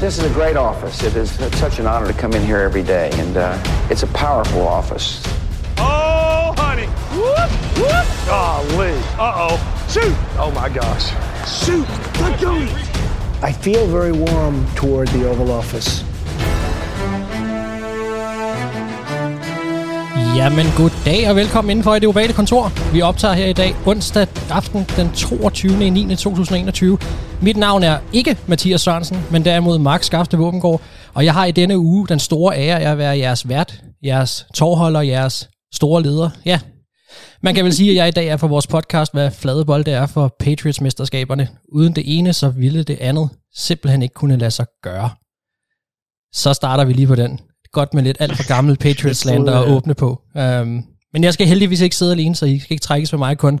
This is a great office. It is such an honor to come in here every day, and uh, it's a powerful office. Oh, honey. Whoop, whoop. Golly. Uh-oh. Shoot. Oh, my gosh. Shoot. Let go. I feel very warm toward the Oval Office. Jamen, god dag og velkommen indenfor i det ovale kontor. Vi optager her i dag onsdag aften den 22. 9. 2021. Mit navn er ikke Mathias Sørensen, men derimod Mark Skafte Våbengård, og jeg har i denne uge den store ære af at være jeres vært, jeres tårholder, jeres store leder. Ja, man kan vel sige, at jeg i dag er for vores podcast, hvad flade bold det er for Patriots-mesterskaberne. Uden det ene, så ville det andet simpelthen ikke kunne lade sig gøre. Så starter vi lige på den. Godt med lidt alt for gammel Patriots-lander at åbne på. Um, men jeg skal heldigvis ikke sidde alene, så I skal ikke trækkes for mig kun.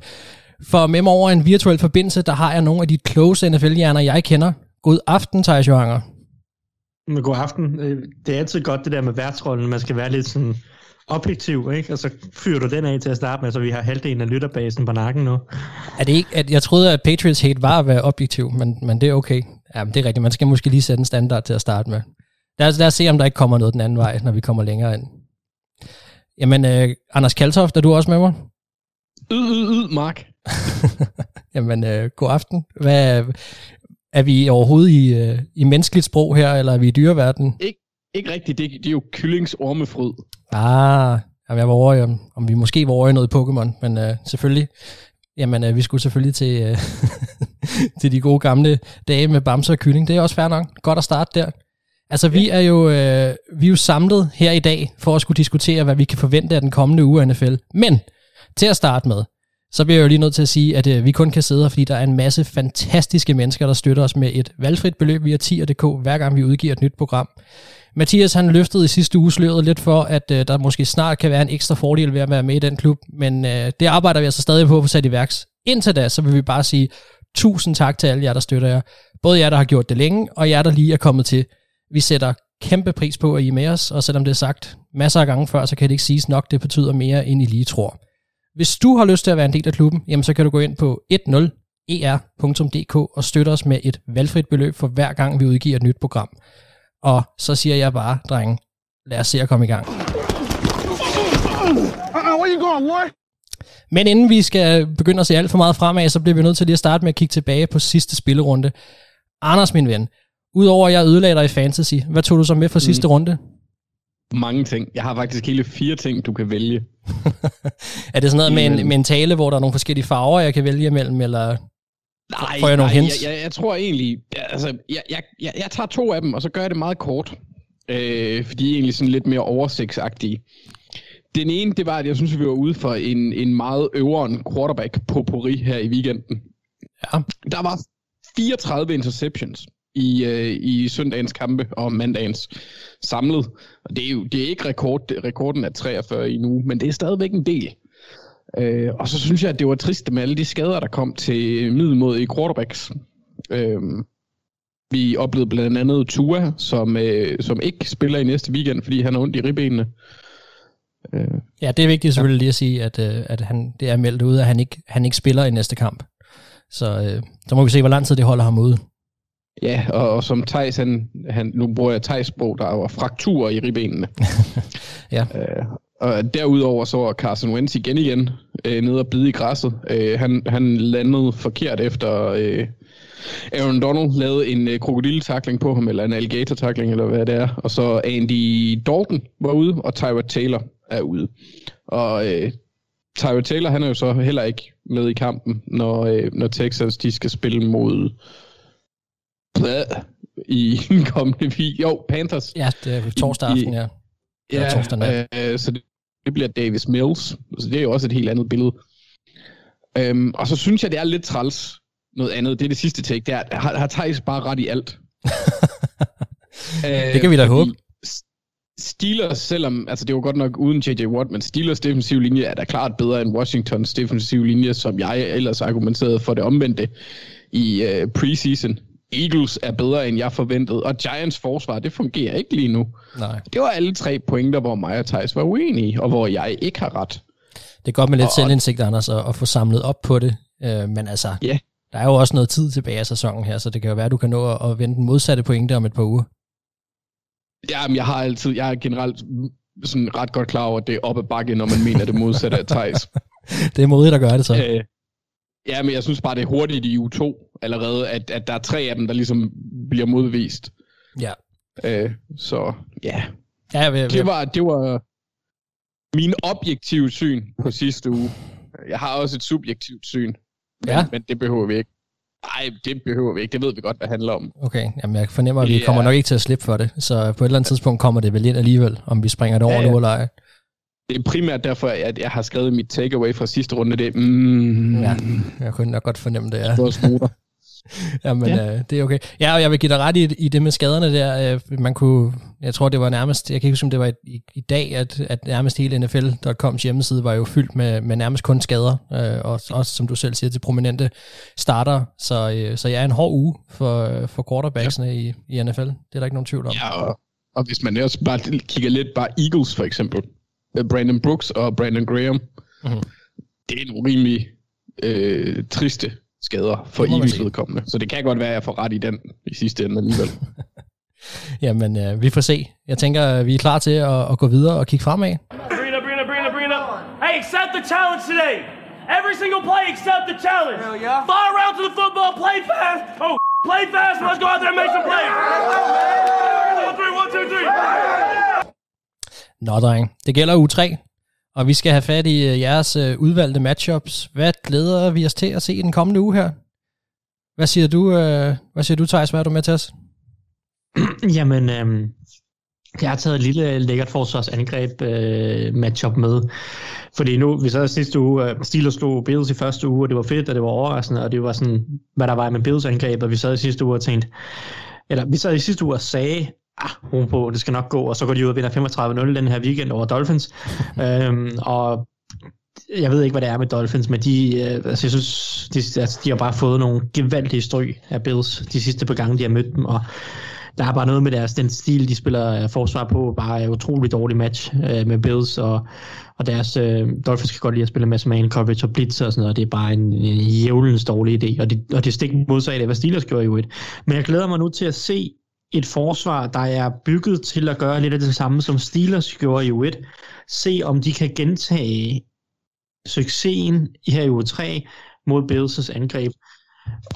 For med mig over en virtuel forbindelse, der har jeg nogle af de close NFL-hjerner, jeg kender. God aften, Thijs Johanger. God aften. Øh, det er altid godt det der med værtsrollen. Man skal være lidt sådan objektiv, ikke? Og så fyrer du den af til at starte med, så vi har halvdelen af lytterbasen på nakken nu. Er det ikke, at jeg troede, at Patriots hate var at være objektiv, men, men det er okay. Ja, men det er rigtigt. Man skal måske lige sætte en standard til at starte med. Lad os, lad os se, om der ikke kommer noget den anden vej, når vi kommer længere ind. Jamen, øh, Anders Kaltoft, er du også med mig? Yd, yd, yd, Mark. Jamen, øh, god aften. Hvad, er vi overhovedet i, øh, i menneskeligt sprog her, eller er vi i dyreverden? Ikke, ikke rigtigt. Det, det er jo kyllings ormefryd. Ah, jamen jeg var over om, om vi måske var over i noget Pokémon, men øh, selvfølgelig. Jamen, øh, vi skulle selvfølgelig til, øh, til de gode gamle dage med bamser og kylling. Det er også fair nok. Godt at starte der. Altså, vi er jo øh, vi er jo samlet her i dag for at skulle diskutere, hvad vi kan forvente af den kommende uge af NFL. Men til at starte med, så bliver jeg jo lige nødt til at sige, at øh, vi kun kan sidde her, fordi der er en masse fantastiske mennesker, der støtter os med et valgfrit beløb via tier.dk, hver gang vi udgiver et nyt program. Mathias han løftede i sidste uge sløret lidt for, at øh, der måske snart kan være en ekstra fordel ved at være med i den klub, men øh, det arbejder vi altså stadig på at få sat i værks. Indtil da, så vil vi bare sige tusind tak til alle jer, der støtter jer. Både jer, der har gjort det længe, og jer, der lige er kommet til. Vi sætter kæmpe pris på, at I er med os, og selvom det er sagt masser af gange før, så kan det ikke siges nok, det betyder mere, end I lige tror. Hvis du har lyst til at være en del af klubben, jamen så kan du gå ind på 10er.dk og støtte os med et valgfrit beløb for hver gang, vi udgiver et nyt program. Og så siger jeg bare, drenge, lad os se at komme i gang. Men inden vi skal begynde at se alt for meget fremad, så bliver vi nødt til lige at starte med at kigge tilbage på sidste spillerunde. Anders, min ven, udover at jeg ødelagde dig i fantasy, hvad tog du så med for sidste mm. runde? Mange ting. Jeg har faktisk hele fire ting, du kan vælge. er det sådan noget med en, med en tale, hvor der er nogle forskellige farver, jeg kan vælge mellem, eller nej, får jeg nogle nej, hints? Jeg, jeg, jeg tror egentlig, altså, jeg, jeg, jeg, jeg tager to af dem, og så gør jeg det meget kort. Øh, fordi de er egentlig sådan lidt mere oversigtsagtige. Den ene, det var, at jeg synes, vi var ude for en, en meget øveren quarterback på Pori her i weekenden. Ja. Der var 34 interceptions i, øh, i søndagens kampe og mandagens samlet. Og det er jo det er ikke rekord, rekorden er 43 i nu, men det er stadigvæk en del. Øh, og så synes jeg, at det var trist med alle de skader, der kom til middelmodige quarterbacks. Øh, vi oplevede blandt andet Tua, som, øh, som ikke spiller i næste weekend, fordi han har ondt i ribbenene. Øh, ja, det er vigtigt selvfølgelig lige at sige, at, øh, at han, det er meldt ud, at han ikke, han ikke spiller i næste kamp. Så, øh, så må vi se, hvor lang tid det holder ham ude. Ja, og, og som Thijs, han, han, nu bruger jeg Thijs sprog, der var frakturer i ribbenene. ja. Øh, og derudover så var Carson Wentz igen igen øh, nede og bide i græsset. Øh, han, han landede forkert efter øh, Aaron Donald lavede en øh, krokodilletakling på ham, eller en alligator-takling, eller hvad det er. Og så Andy Dalton var ude, og Tyrod Taylor er ude. Og øh, Tyrod Taylor, han er jo så heller ikke med i kampen, når, øh, når Texans de skal spille mod i den kommende video. Jo, Panthers. Ja, det er torsdag aften, ja. Ja, torsdag øh, så det, det bliver Davis Mills. Så det er jo også et helt andet billede. Øhm, og så synes jeg, det er lidt træls noget andet. Det er det sidste take. Det er, har, har Thijs bare ret i alt? det kan vi da øh, håbe. Steelers, selvom, altså det var godt nok uden J.J. Watt, men Steelers defensiv linje er da klart bedre end Washingtons defensiv linje, som jeg ellers argumenterede for det omvendte i uh, preseason. Eagles er bedre, end jeg forventede, og Giants forsvar, det fungerer ikke lige nu. Nej. Det var alle tre pointer, hvor mig og Thijs var uenige, og hvor jeg ikke har ret. Det er godt med lidt og, selvindsigt, Anders, at, at få samlet op på det, øh, men altså, ja. der er jo også noget tid tilbage af sæsonen her, så det kan jo være, at du kan nå at, at vende den modsatte pointe om et par uger. Ja, men jeg har altid, jeg er generelt sådan ret godt klar over, at det er op ad bakke, når man mener det modsatte af Thijs. det er modigt at gøre det så. Øh, ja, men jeg synes bare, det er hurtigt i u 2 allerede, at, at der er tre af dem, der ligesom bliver modvist. Ja. Øh, så ja. ja jeg jeg. Det, var, det var min objektive syn på sidste uge. Jeg har også et subjektivt syn, men, Ja. men det behøver vi ikke. Nej, det behøver vi ikke. Det ved vi godt, hvad det handler om. Okay, jamen jeg fornemmer, at vi Det kommer er- nok ikke til at slippe for det, så på et eller andet tidspunkt kommer det vel ind alligevel, om vi springer det over ja, ja. nu eller ej. Det er primært derfor, at jeg har skrevet mit takeaway fra sidste runde. Det mm, Ja, jeg kunne nok godt fornemme det, ja. Jamen, ja. øh, det er okay. Ja, og jeg vil give dig ret i, i det med skaderne der. Øh, man kunne, jeg tror, det var nærmest, jeg kan ikke huske, om det var i, i, i dag, at, at nærmest hele NFL.coms hjemmeside var jo fyldt med, med nærmest kun skader, øh, og også, som du selv siger, til prominente starter. Så, øh, så jeg er en hård uge for, for quarterbacksene ja. i, i NFL. Det er der ikke nogen tvivl om. Ja, og, og hvis man også bare kigger lidt, bare Eagles for eksempel. Øh, Brandon Brooks og Brandon Graham. Mhm. Det er en urimelig øh, triste skader for Eagles vedkommende. Så det kan godt være, at jeg får ret i den i sidste ende alligevel. Jamen, øh, vi får se. Jeg tænker, vi er klar til at, at gå videre og kigge fremad. Up, bring it up. Hey, accept the challenge today. Every single play, accept the challenge. Hell yeah. Fire around to the football, play fast. Oh, play fast. Let's go out there and make some plays. One, two, three. Nå, dreng. Det gælder u 3, og vi skal have fat i øh, jeres øh, udvalgte matchups. Hvad glæder vi os til at se i den kommende uge her? Hvad siger du, øh, hvad siger du Thijs? Hvad er du med til os? Jamen, øhm, jeg har taget et lille øh, lækkert forsvarsangreb øh, matchup med. Fordi nu, vi sad sidste uge, øh, Steelers slog Bills i første uge, og det var fedt, og det var overraskende, og det var sådan, hvad der var med Bills angreb, og vi sad i sidste uge og tænkte, eller vi sad i sidste uge og sagde, ah, på, det skal nok gå, og så går de ud og vinder 35-0 den her weekend over Dolphins. øhm, og jeg ved ikke, hvad det er med Dolphins, men de, øh, altså, jeg synes, de, altså, de har bare fået nogle gevaldige stryg af Bills de sidste par gange, de har mødt dem, og der er bare noget med deres, den stil, de spiller øh, forsvar på, bare er utrolig dårlig match øh, med Bills, og, og deres øh, Dolphins kan godt lide at spille med man coverage og blitz og sådan noget, og det er bare en, en jævlens dårlig idé, og det, og det er stik modsat af, hvad Steelers gjorde jo et. Men jeg glæder mig nu til at se et forsvar, der er bygget til at gøre lidt af det samme, som Steelers gjorde i U1. Se om de kan gentage succesen i her i U3 mod Bills' angreb.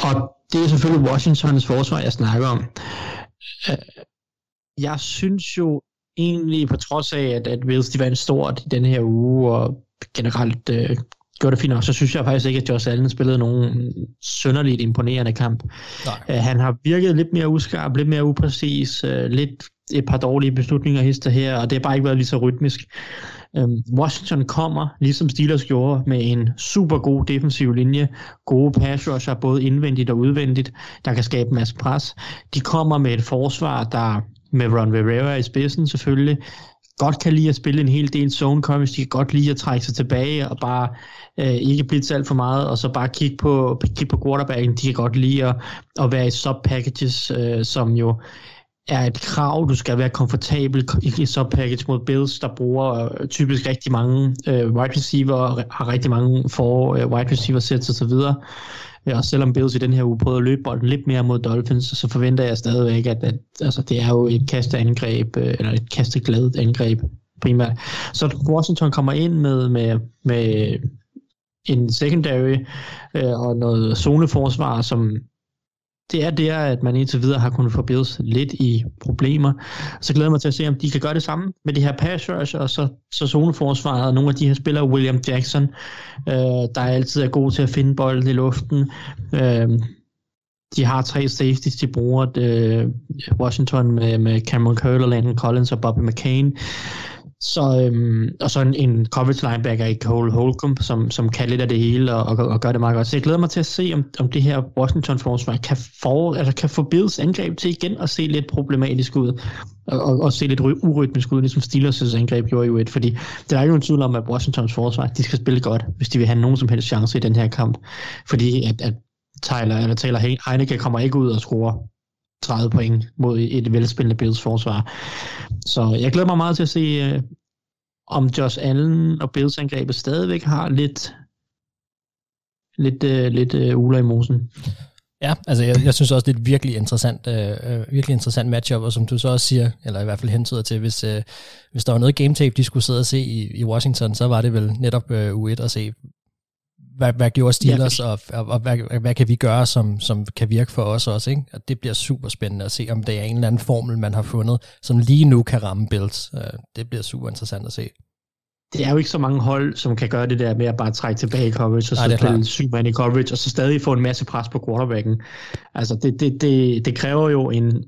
Og det er selvfølgelig Washingtons forsvar, jeg snakker om. Øh, jeg synes jo egentlig, på trods af, at, at Bills de vandt stort i den her uge, og generelt øh, gjorde det fint nok, så synes jeg faktisk ikke, at Josh Allen spillede nogen sønderligt imponerende kamp. Nej. Øh, han har virket lidt mere uskarp, lidt mere upræcis, øh, lidt et par dårlige beslutninger hister her, og det har bare ikke været lige så rytmisk. Øhm, Washington kommer, ligesom Steelers gjorde, med en super god defensiv linje, gode pass rusher, både indvendigt og udvendigt, der kan skabe en masse pres. De kommer med et forsvar, der med Ron Rivera i spidsen selvfølgelig, godt kan lide at spille en hel del zone coverage, de kan godt lide at trække sig tilbage og bare øh, ikke blitse alt for meget, og så bare kigge på, kigge på quarterbacken, de kan godt lide at, at være i sub-packages, øh, som jo er et krav, du skal være komfortabel i sub-package mod Bills, der bruger øh, typisk rigtig mange øh, wide receiver, har rigtig mange for øh, wide receiver sets og Ja, Og selvom Bills i den her uge prøvede at løbe bolden lidt mere mod Dolphins, så forventer jeg stadigvæk, at, at altså, det er jo et kasteangreb, øh, eller et kastegladet angreb primært. Så Washington kommer ind med, med, med en secondary øh, og noget zoneforsvar, som det er der, at man indtil videre har kunnet forbedres lidt i problemer. Så glæder jeg mig til at se, om de kan gøre det samme med de her pass rush, og så, så zoneforsvaret, og nogle af de her spillere, William Jackson, øh, der altid er god til at finde bolden i luften. Øh, de har tre safeties, de bruger øh, Washington med, med Cameron Curl, Landon Collins og Bobby McCain. Så, øhm, og så en, en coverage linebacker i Cole Holcomb, som, som kan lidt af det hele og, og, og gør det meget godt. Så jeg glæder mig til at se, om, om det her Washington-forsvar kan, for, altså kan få Bills angreb til igen at se lidt problematisk ud, og, og, og se lidt urytmisk ud, ligesom Steelers' angreb gjorde jo et, fordi der er ikke en tvivl om, at Washingtons forsvar, de skal spille godt, hvis de vil have nogen som helst chance i den her kamp, fordi at, at Tyler, eller Taylor Heineke kommer ikke ud og score 30 point mod et velspillende Bills forsvar. Så jeg glæder mig meget til at se, øh, om Josh Allen og Bills angrebet stadigvæk har lidt lidt, øh, lidt øh, uler i mosen. Ja, altså jeg, jeg synes også, det er et virkelig interessant, øh, øh, virkelig interessant matchup, og som du så også siger, eller i hvert fald hentyder til, hvis, øh, hvis der var noget game tape, de skulle sidde og se i, i Washington, så var det vel netop øh, U1 at se, hvad, hvad gjorde Steelers, ja, og, og, og hvad, hvad kan vi gøre, som, som kan virke for os også, ikke? Og det bliver super spændende at se, om det er en eller anden formel, man har fundet, som lige nu kan ramme Bills. Øh, det bliver super interessant at se. Det er jo ikke så mange hold, som kan gøre det der med at bare trække tilbage i coverage, og så spille syv mand i coverage, og så stadig få en masse pres på quarterbacken. Altså, det, det, det, det kræver jo en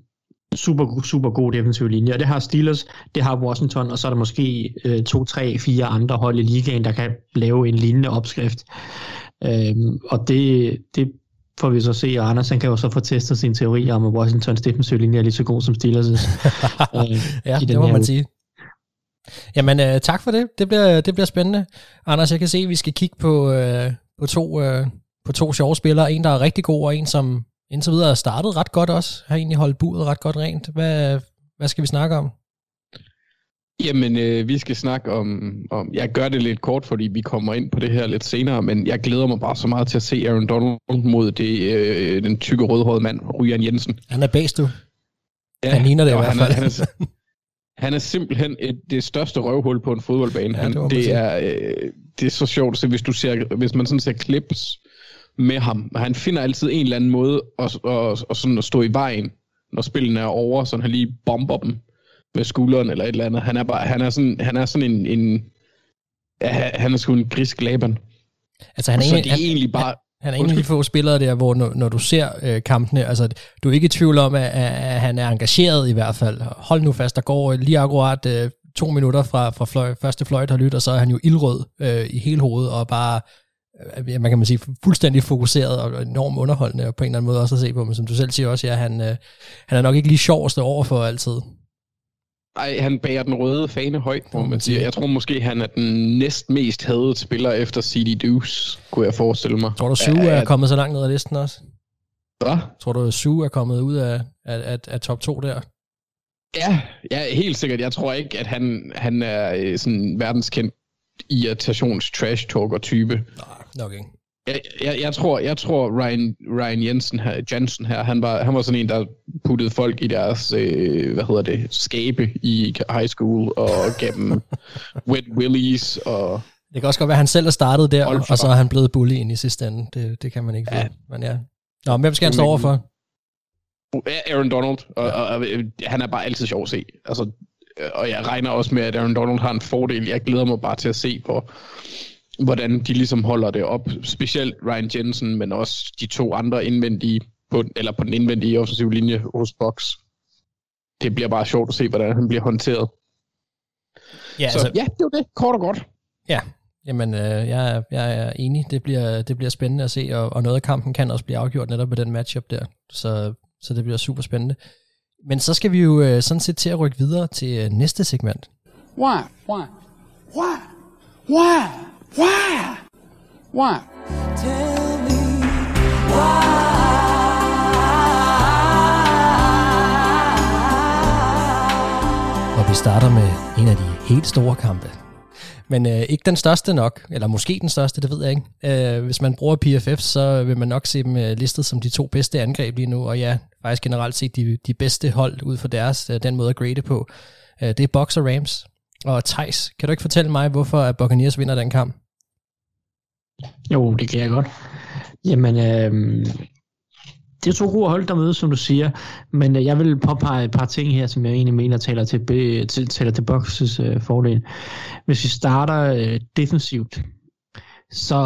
super, super god defensiv linje, og det har Steelers, det har Washington, og så er der måske øh, to, tre, fire andre hold i ligaen, der kan lave en lignende opskrift. Øhm, og det, det får vi så se, og Anders han kan jo så få testet sin teori om, at Washingtons defensiv linje er lige så god som Steelers' øh, ja, det må man uge. sige. Jamen, øh, tak for det. Det bliver, det bliver spændende. Anders, jeg kan se, at vi skal kigge på, øh, på, to, øh, på to sjove spillere. En, der er rigtig god, og en, som indtil videre er startet ret godt også. Har egentlig holdt budet ret godt rent. Hvad, hvad skal vi snakke om? Jamen, øh, vi skal snakke om, om... Jeg gør det lidt kort, fordi vi kommer ind på det her lidt senere, men jeg glæder mig bare så meget til at se Aaron Donald mod det, øh, den tykke rødhårede mand, Ryan Jensen. Han er bedst, du. Ja, han ligner det i hvert fald. Han er, han er, han er simpelthen et, det største røvhul på en fodboldbane. Ja, han, det, det, er, øh, det er så sjovt så hvis, du ser, hvis man sådan ser clips med ham. Han finder altid en eller anden måde at, at, at, sådan at stå i vejen, når spillene er over, så han lige bomber dem med skulderen eller et eller andet. Han er, bare, han er sådan, han er sådan en, en ja, han er sgu en grisk laban. Altså han er, så det er han, egentlig bare... Han er en af de få spillere der, hvor når, når du ser øh, kampene, altså du er ikke i tvivl om, at, at han er engageret i hvert fald. Hold nu fast, der går lige akkurat øh, to minutter fra, fra fløj, første fløjt har lyttet, og så er han jo ildrød øh, i hele hovedet, og bare, man kan man sige, fuldstændig fokuseret og enormt underholdende, og på en eller anden måde også at se på, men som du selv siger også, ja, han, øh, han er nok ikke lige sjoveste over for altid. Ej, han bærer den røde fane højt, må man sige. Jeg tror måske, han er den næst mest hadede spiller efter CD Deuce, kunne jeg forestille mig. Tror du, Sue er, er kommet så langt ned ad listen også? Hvad? Tror du, Sue er kommet ud af, af, af, af top 2 der? Ja, ja, helt sikkert. Jeg tror ikke, at han, han er øh, sådan verdenskendt irritations trash talker type. Nej, nok ikke. Jeg, jeg, jeg, tror, jeg tror Ryan, Ryan Jensen her, Jensen her, han var, han var sådan en, der puttede folk i deres, øh, hvad hedder det, skabe i high school, og gav dem wet willies, og... Det kan også godt være, at han selv er startet der, og så er han blevet bully ind i sidste ende. Det, det kan man ikke ja. Men ja. Nå, hvem skal han stå overfor? Aaron Donald, og, og, og, han er bare altid sjov at se. Altså, og jeg regner også med, at Aaron Donald har en fordel. Jeg glæder mig bare til at se på, hvordan de ligesom holder det op. Specielt Ryan Jensen, men også de to andre indvendige, på, eller på den indvendige offensive linje hos Box. Det bliver bare sjovt at se, hvordan han bliver håndteret. Ja, Så altså, ja, det var det, kort og godt. Ja, jamen øh, jeg, jeg er enig. Det bliver, det bliver spændende at se, og, og noget af kampen kan også blive afgjort netop med den matchup der. Så, så det bliver super spændende. Men så skal vi jo øh, sådan set til at rykke videre til øh, næste segment. Why? Why? Why? Why? Why? Why? Tell me why. Og vi starter med en af de helt store kampe. Men øh, ikke den største nok, eller måske den største, det ved jeg ikke. Øh, hvis man bruger PFF, så vil man nok se dem øh, listet som de to bedste angreb lige nu, og ja, faktisk generelt set de, de bedste hold ud fra deres, øh, den måde at grade på. Øh, det er Boxer og Rams. Og Thijs, kan du ikke fortælle mig, hvorfor at Buccaneers vinder den kamp? Jo, det kan jeg godt. Jamen, øh, det er to gode hold, der mødes, som du siger, men øh, jeg vil påpege et par ting her, som jeg egentlig mener taler til, til, taler til Boxes øh, fordel. Hvis vi starter øh, defensivt, så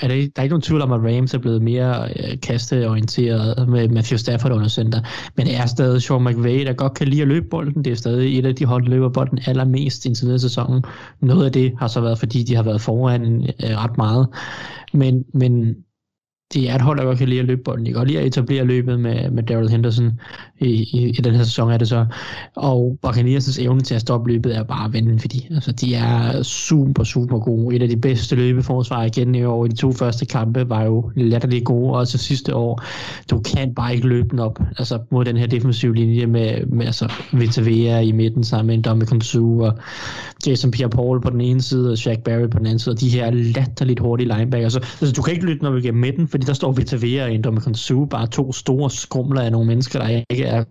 er det, der er ikke nogen tvivl om, at Rams er blevet mere øh, kasteorienteret med Matthew Stafford under center. Men det er stadig Sean McVay, der godt kan lide at løbe bolden. Det er stadig et af de hold, der løber bolden allermest indtil videre sæsonen. Noget af det har så været, fordi de har været foran øh, ret meget. Men, men det er et hold, der godt kan lide at løbe bolden. De kan godt lide at etablere løbet med, med Daryl Henderson i, i, i den her sæson er det så. Og Buccaneers' evne til at stoppe løbet er bare vanvittig. Altså, de er super, super gode. Et af de bedste løbeforsvar igen i år. I de to første kampe var jo latterligt gode, også sidste år. Du kan bare ikke løbe den op altså, mod den her defensive linje med, med altså, Vitavea i midten sammen med Dominican Sue og Jason Pierre-Paul på den ene side og Shaq Barry på den anden side. Og de her latterligt hurtige linebacker. Så, altså, du kan ikke løbe den vi går midten, fordi der står Vitavia og Dominican Sue, bare to store skrumler af nogle mennesker, der ikke er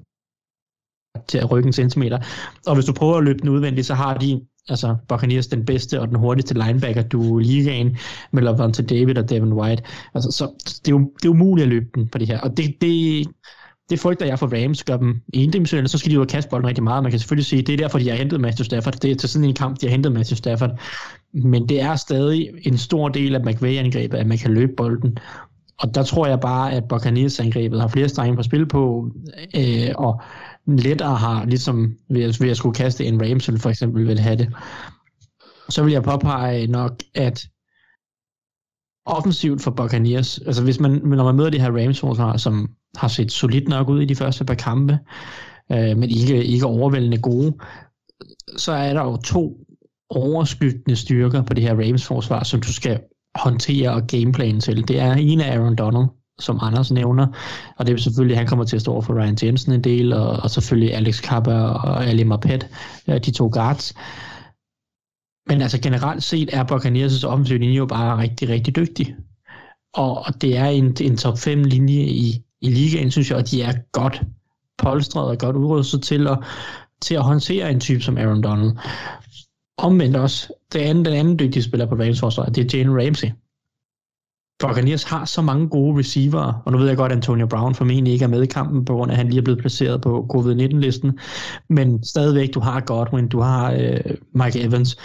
til at rykke en centimeter. Og hvis du prøver at løbe den udvendigt, så har de altså Buccaneers den bedste og den hurtigste linebacker du ligaen med Lavonte David og Devin White. Altså, så det er, jo, det er umuligt at løbe den på det her. Og det, det, det frygter jeg for Rams gør dem endimensionelle, så skal de jo kaste bolden rigtig meget. Man kan selvfølgelig sige, det er derfor, de har hentet Matthew Stafford. Det er til sådan en kamp, de har hentet Matthew Stafford. Men det er stadig en stor del af McVay-angrebet, at man kan løbe bolden. Og der tror jeg bare, at Buccaneers-angrebet har flere strenge på spil på, øh, og lettere har, ligesom ved at, ved at skulle kaste en Rams, for eksempel vil have det. Så vil jeg påpege nok, at offensivt for Buccaneers, altså hvis man, når man møder de her Rams forsvar, som har set solidt nok ud i de første par kampe, øh, men ikke, ikke overvældende gode, så er der jo to overskyggende styrker på det her Ravens-forsvar, som du skal håndtere og gameplan til. Det er en af Aaron Donald, som Anders nævner, og det er selvfølgelig, han kommer til at stå over for Ryan Jensen en del, og, og selvfølgelig Alex Kappa og Ali Marpet, øh, de to guards. Men altså generelt set er Buccaneers' offensiv linje jo bare rigtig, rigtig dygtig. Og, og det er en, en top 5 linje i, i ligaen, synes jeg, og de er godt polstret og godt udrustet til at, til at håndtere en type som Aaron Donald. Omvendt også, det anden, den anden dygtige spiller på Ravens forsvar, det er Jalen Ramsey. Buccaneers har så mange gode receiver, og nu ved jeg godt, at Antonio Brown formentlig ikke er med i kampen, på grund af, at han lige er blevet placeret på covid-19-listen, men stadigvæk, du har Godwin, du har øh, Mike Evans,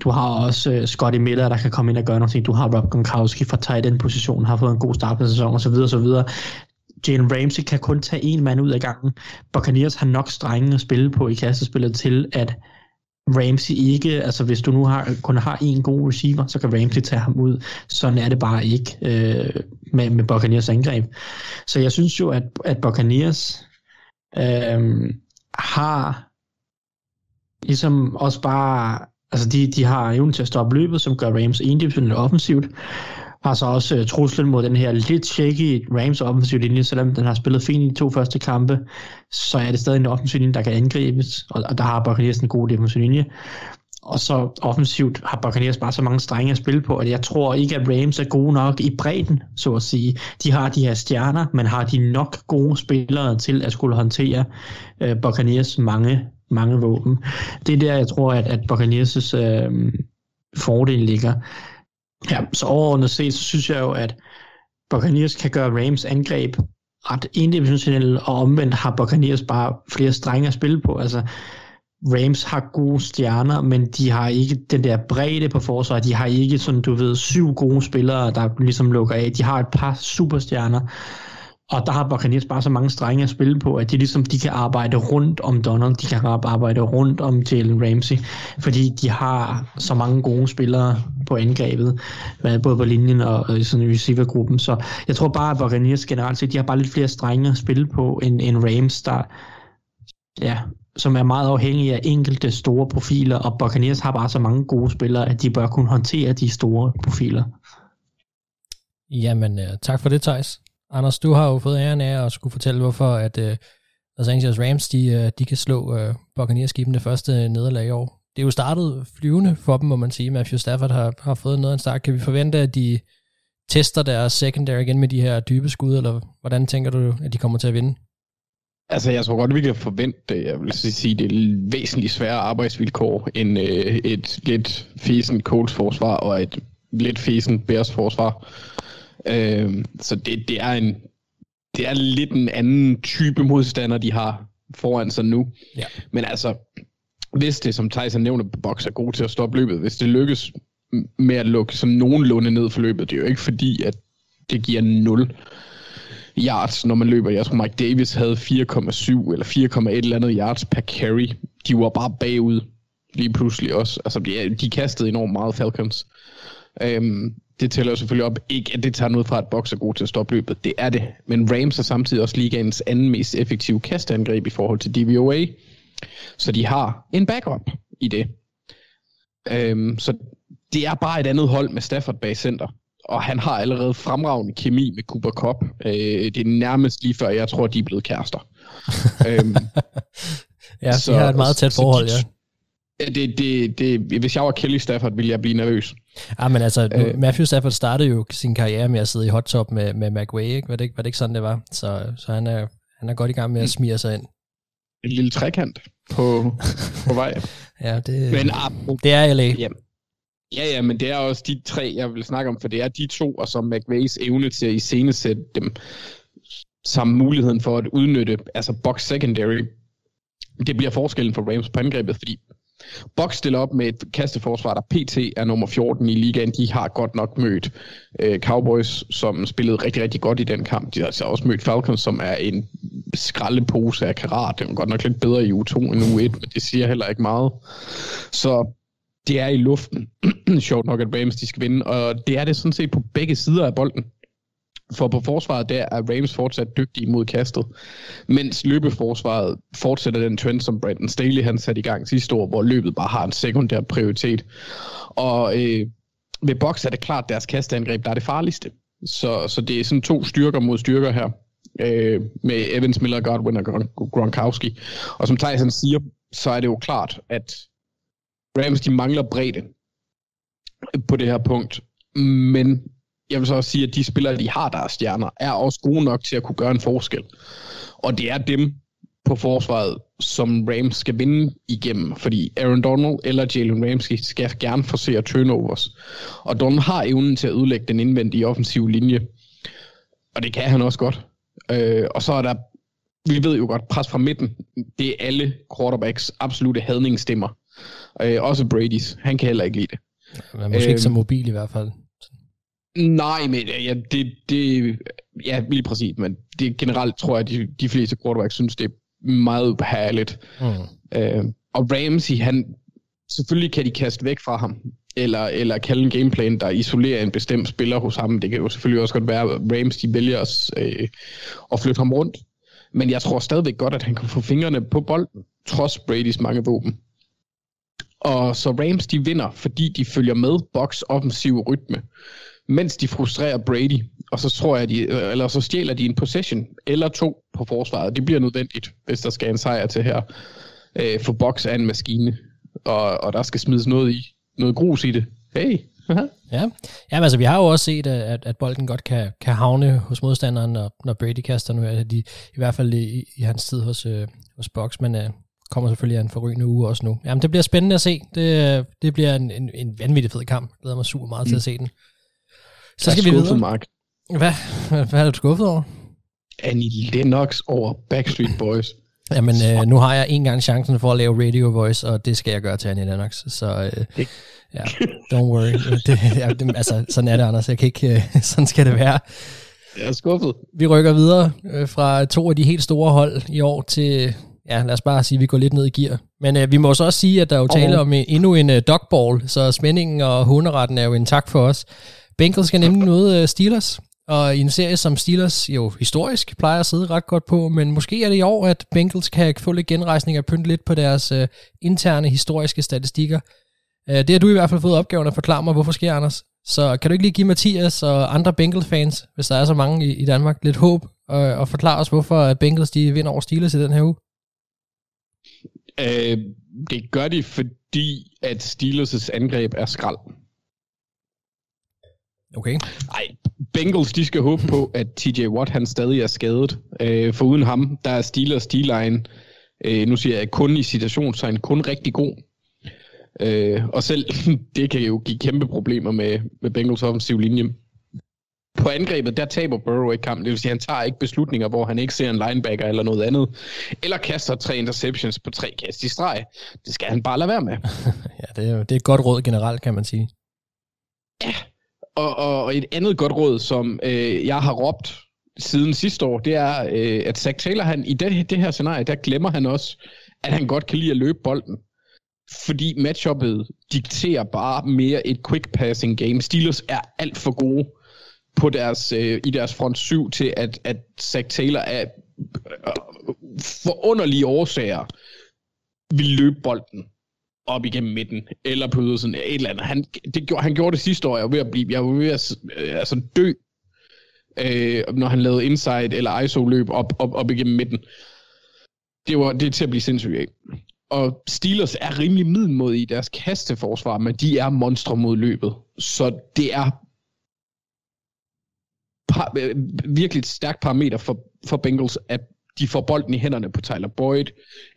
du har også øh, Scotty Miller, der kan komme ind og gøre noget, du har Rob Gronkowski fra tight end positionen, har fået en god start på sæsonen, osv. osv. Jalen Ramsey kan kun tage en mand ud af gangen. Buccaneers har nok strenge at spille på i kastespillet til, at Ramsey ikke, altså hvis du nu har, kun har en god receiver, så kan Ramsey tage ham ud. Sådan er det bare ikke øh, med, med Buccaneers angreb. Så jeg synes jo, at, at Buccaneers øh, har ligesom også bare, altså de, de har evnen til at stoppe løbet, som gør Rams individuelt offensivt, har så også øh, truslen mod den her lidt shaky Rams offensiv linje, selvom den har spillet fint i de to første kampe, så er det stadig en offensiv linje, der kan angribes, og, og der har Buccaneers en god defensiv linje. Og så offensivt har Buccaneers bare så mange strenge at spille på, at jeg tror ikke, at Rams er gode nok i bredden, så at sige. De har de her stjerner, men har de nok gode spillere til at skulle håndtere øh, Buccaneers mange, mange våben. Det er der, jeg tror, at, at Buccaneers' øh, fordel ligger. Ja, så overordnet set, så synes jeg jo, at Buccaneers kan gøre Rams angreb ret individuelle, og omvendt har Buccaneers bare flere strenge at spille på. Altså, Rams har gode stjerner, men de har ikke den der bredde på forsvaret. De har ikke sådan, du ved, syv gode spillere, der ligesom lukker af. De har et par superstjerner, og der har Buccaneers bare så mange strenge at spille på, at de ligesom de kan arbejde rundt om Donald, de kan arbejde rundt om Jalen Ramsey, fordi de har så mange gode spillere på angrebet, både på linjen og i sådan receivergruppen. Så jeg tror bare, at Buccaneers generelt set, de har bare lidt flere strenge at spille på, end, end Rams, der ja, som er meget afhængige af enkelte store profiler, og Buccaneers har bare så mange gode spillere, at de bør kunne håndtere de store profiler. Jamen, øh, tak for det, Thijs. Anders, du har jo fået æren af at skulle fortælle, hvorfor at uh, Los Angeles Rams, de, uh, de kan slå uh, Buccaneers-skibene det første nederlag i år. Det er jo startet flyvende for dem, må man sige. Matthew Stafford har, har fået noget af en start. Kan vi forvente, at de tester deres secondary igen med de her dybe skud, eller hvordan tænker du, at de kommer til at vinde? Altså, jeg tror godt, vi kan forvente, det. jeg vil sige, det er væsentligt sværere arbejdsvilkår end øh, et lidt fesen Colts forsvar og et lidt fesen Bears forsvar. Øh, så det, det er en det er lidt en anden type modstander, de har foran sig nu. Ja. Men altså, hvis det, som Tyson nævner, Box er god til at stoppe løbet, hvis det lykkes med at lukke sådan nogenlunde ned for løbet, det er jo ikke fordi, at det giver 0 yards, når man løber. Jeg tror, Mike Davis havde 4,7 eller 4,1 eller andet yards per carry. De var bare bagud lige pludselig også. Altså, de, de kastede enormt meget Falcons. Øhm, det tæller jo selvfølgelig op. Ikke, at det tager noget fra, at Box er god til at stoppe løbet. Det er det. Men Rams er samtidig også ligaens anden mest effektive kastangreb i forhold til DVOA. Så de har en backup i det. Øhm, så det er bare et andet hold med Stafford bag center. Og han har allerede fremragende kemi med Cooper Cup. Øh, det er nærmest lige før, jeg tror, de er blevet kærester. øhm, ja, så, de har et meget tæt forhold, de, ja. Det, det, det, hvis jeg var Kelly Stafford, ville jeg blive nervøs. Ja, men altså, nu, øh, Matthew Stafford startede jo sin karriere med at sidde i hot top med, med McWay, ikke? Var, det ikke? var det ikke sådan, det var? Så, så han, er, han er godt i gang med at smire sig ind. En lille trekant på, på vej. ja, det, men, det er LA. Ja, ja, ja, men det er også de tre, jeg vil snakke om, for det er de to, og så McVays evne til at iscenesætte dem, samt muligheden for at udnytte, altså box secondary, det bliver forskellen for Rams på angrebet, fordi Box stiller op med et kasteforsvar, der PT er nummer 14 i ligaen. De har godt nok mødt øh, Cowboys, som spillede rigtig, rigtig godt i den kamp. De har altså også mødt Falcons, som er en skraldepose af karat. Det er godt nok lidt bedre i U2 end U1, men det siger heller ikke meget. Så det er i luften. Sjovt nok, at Rams de skal vinde, og det er det sådan set på begge sider af bolden. For på forsvaret der er Rams fortsat dygtige mod kastet, mens løbeforsvaret fortsætter den trend, som Brandon Staley han satte i gang sidste år, hvor løbet bare har en sekundær prioritet. Og øh, ved boks er det klart, deres kastangreb, der er det farligste. Så, så det er sådan to styrker mod styrker her, øh, med Evans, Miller, Godwin og Gronkowski. Og som Tyson siger, så er det jo klart, at Rams de mangler bredde på det her punkt. Men jeg vil så også sige, at de spillere, de har deres stjerner, er også gode nok til at kunne gøre en forskel. Og det er dem på forsvaret, som Rams skal vinde igennem, fordi Aaron Donald eller Jalen Ramsey skal gerne forsere turnovers. Og Donald har evnen til at udlægge den indvendige offensive linje, og det kan han også godt. Øh, og så er der, vi ved jo godt, pres fra midten, det er alle quarterbacks absolute hadningsstemmer. Øh, også Brady's, han kan heller ikke lide det. Men måske øh, ikke så mobil i hvert fald. Nej, men ja, det, det, ja, lige præcis, men det generelt tror jeg, at de, de fleste quarterbacks synes, det er meget ubehageligt. Mm. Øh, og Ramsey, han, selvfølgelig kan de kaste væk fra ham, eller, eller kalde en gameplan, der isolerer en bestemt spiller hos ham. Det kan jo selvfølgelig også godt være, at Rams de vælger at, øh, at flytte ham rundt. Men jeg tror stadigvæk godt, at han kan få fingrene på bolden, trods Bradys mange våben. Og så Rams de vinder, fordi de følger med box offensiv rytme mens de frustrerer Brady, og så tror jeg, de, eller så stjæler de en possession eller to på forsvaret. Det bliver nødvendigt, hvis der skal en sejr til her. Øh, for box er en maskine, og, og der skal smides noget i, noget grus i det. Hey, ja, Jamen, altså, vi har jo også set, at, at bolden godt kan, kan havne hos modstanderen, når, når Brady kaster nu. Altså, de, I hvert fald i, i hans tid hos, øh, hos Box, men øh, kommer selvfølgelig af en forrygende uge også nu. Jamen, det bliver spændende at se. Det, det bliver en, en, en vanvittig fed kamp. Jeg glæder mig super meget mm. til at se den. Så skal vi videre. Mark. Hvad? Hvad er du skuffet over? Annie Lennox over Backstreet Boys. Jamen, øh, nu har jeg en gang chancen for at lave radio voice, og det skal jeg gøre til Annie Lennox. Så øh, ja, don't worry. Det, ja, det, altså, sådan er det, Anders. Jeg kan ikke, øh, sådan skal det være. Jeg er skuffet. Vi rykker videre øh, fra to af de helt store hold i år til, ja, lad os bare sige, at vi går lidt ned i gear. Men øh, vi må også også sige, at der er jo tale om øh, endnu en øh, dogball, så spændingen og hunderetten er jo en tak for os. Bengals skal nemlig møde øh, Steelers, og i en serie, som Steelers jo historisk plejer at sidde ret godt på, men måske er det i år, at Bengals kan få lidt genrejsning og pynte lidt på deres øh, interne historiske statistikker. Uh, det har du i hvert fald fået opgaven at forklare mig, hvorfor sker, Anders. Så kan du ikke lige give Mathias og andre Bengals-fans, hvis der er så mange i, i Danmark, lidt håb, og, og forklare os, hvorfor Bengals de vinder over Steelers i den her uge? Øh, det gør de, fordi at Steelers' angreb er skrald. Okay. Ej, Bengals, de skal håbe på, at TJ Watt, han stadig er skadet. Øh, for uden ham, der er Steelers D-line, øh, nu siger jeg kun i citationstegn, kun rigtig god. Øh, og selv det kan jo give kæmpe problemer med, med Bengals offensiv linje. På angrebet, der taber Burrow ikke kampen. Det vil sige, at han tager ikke beslutninger, hvor han ikke ser en linebacker eller noget andet. Eller kaster tre interceptions på tre kast i streg. Det skal han bare lade være med. ja, det er, det er et godt råd generelt, kan man sige. Ja, og, og et andet godt råd, som øh, jeg har råbt siden sidste år, det er, øh, at Zach Taylor, han, i det, det her scenarie, der glemmer han også, at han godt kan lide at løbe bolden. fordi matchuppet dikterer bare mere et quick passing game. Steelers er alt for gode på deres, øh, i deres front 7 til, at, at Zach Taylor er øh, øh for underlige årsager vil løbe bolden op igennem midten, eller på sådan et eller andet. Han, det gjorde, han gjorde det sidste år, jeg var ved at blive, jeg var ved at øh, altså dø, øh, når han lavede inside eller ISO-løb op, op, op igennem midten. Det, var, det er til at blive sindssygt af. Og Steelers er rimelig middelmod i deres kasteforsvar, men de er monstre mod løbet. Så det er par, øh, virkelig et stærkt parameter for, for Bengals, at de får bolden i hænderne på Tyler Boyd,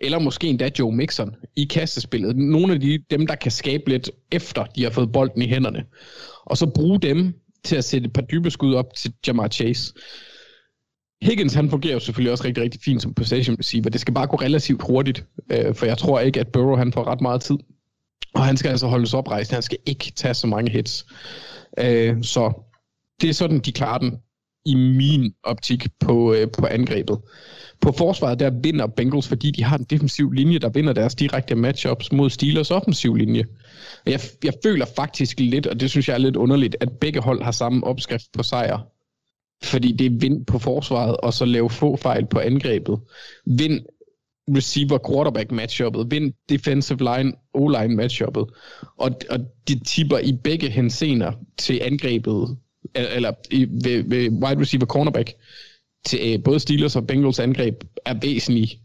eller måske endda Joe Mixon i kastespillet. Nogle af de, dem, der kan skabe lidt efter, de har fået bolden i hænderne. Og så bruge dem til at sætte et par dybe skud op til Jamar Chase. Higgins, han fungerer jo selvfølgelig også rigtig, rigtig fint som possession receiver. Det skal bare gå relativt hurtigt, øh, for jeg tror ikke, at Burrow han får ret meget tid. Og han skal altså holdes oprejst. Han skal ikke tage så mange hits. Øh, så det er sådan, de klarer den i min optik på, øh, på angrebet. På forsvaret, der vinder Bengals, fordi de har en defensiv linje, der vinder deres direkte matchups mod Steelers offensiv linje. Og Jeg, jeg føler faktisk lidt, og det synes jeg er lidt underligt, at begge hold har samme opskrift på sejr. Fordi det er vind på forsvaret, og så lave få fejl på angrebet. Vind receiver quarterback matchuppet, vind defensive line O-line matchuppet, og, og de tipper i begge hensener til angrebet, eller i, ved, ved wide receiver cornerback, til øh, både Steelers og Bengals angreb er væsentligt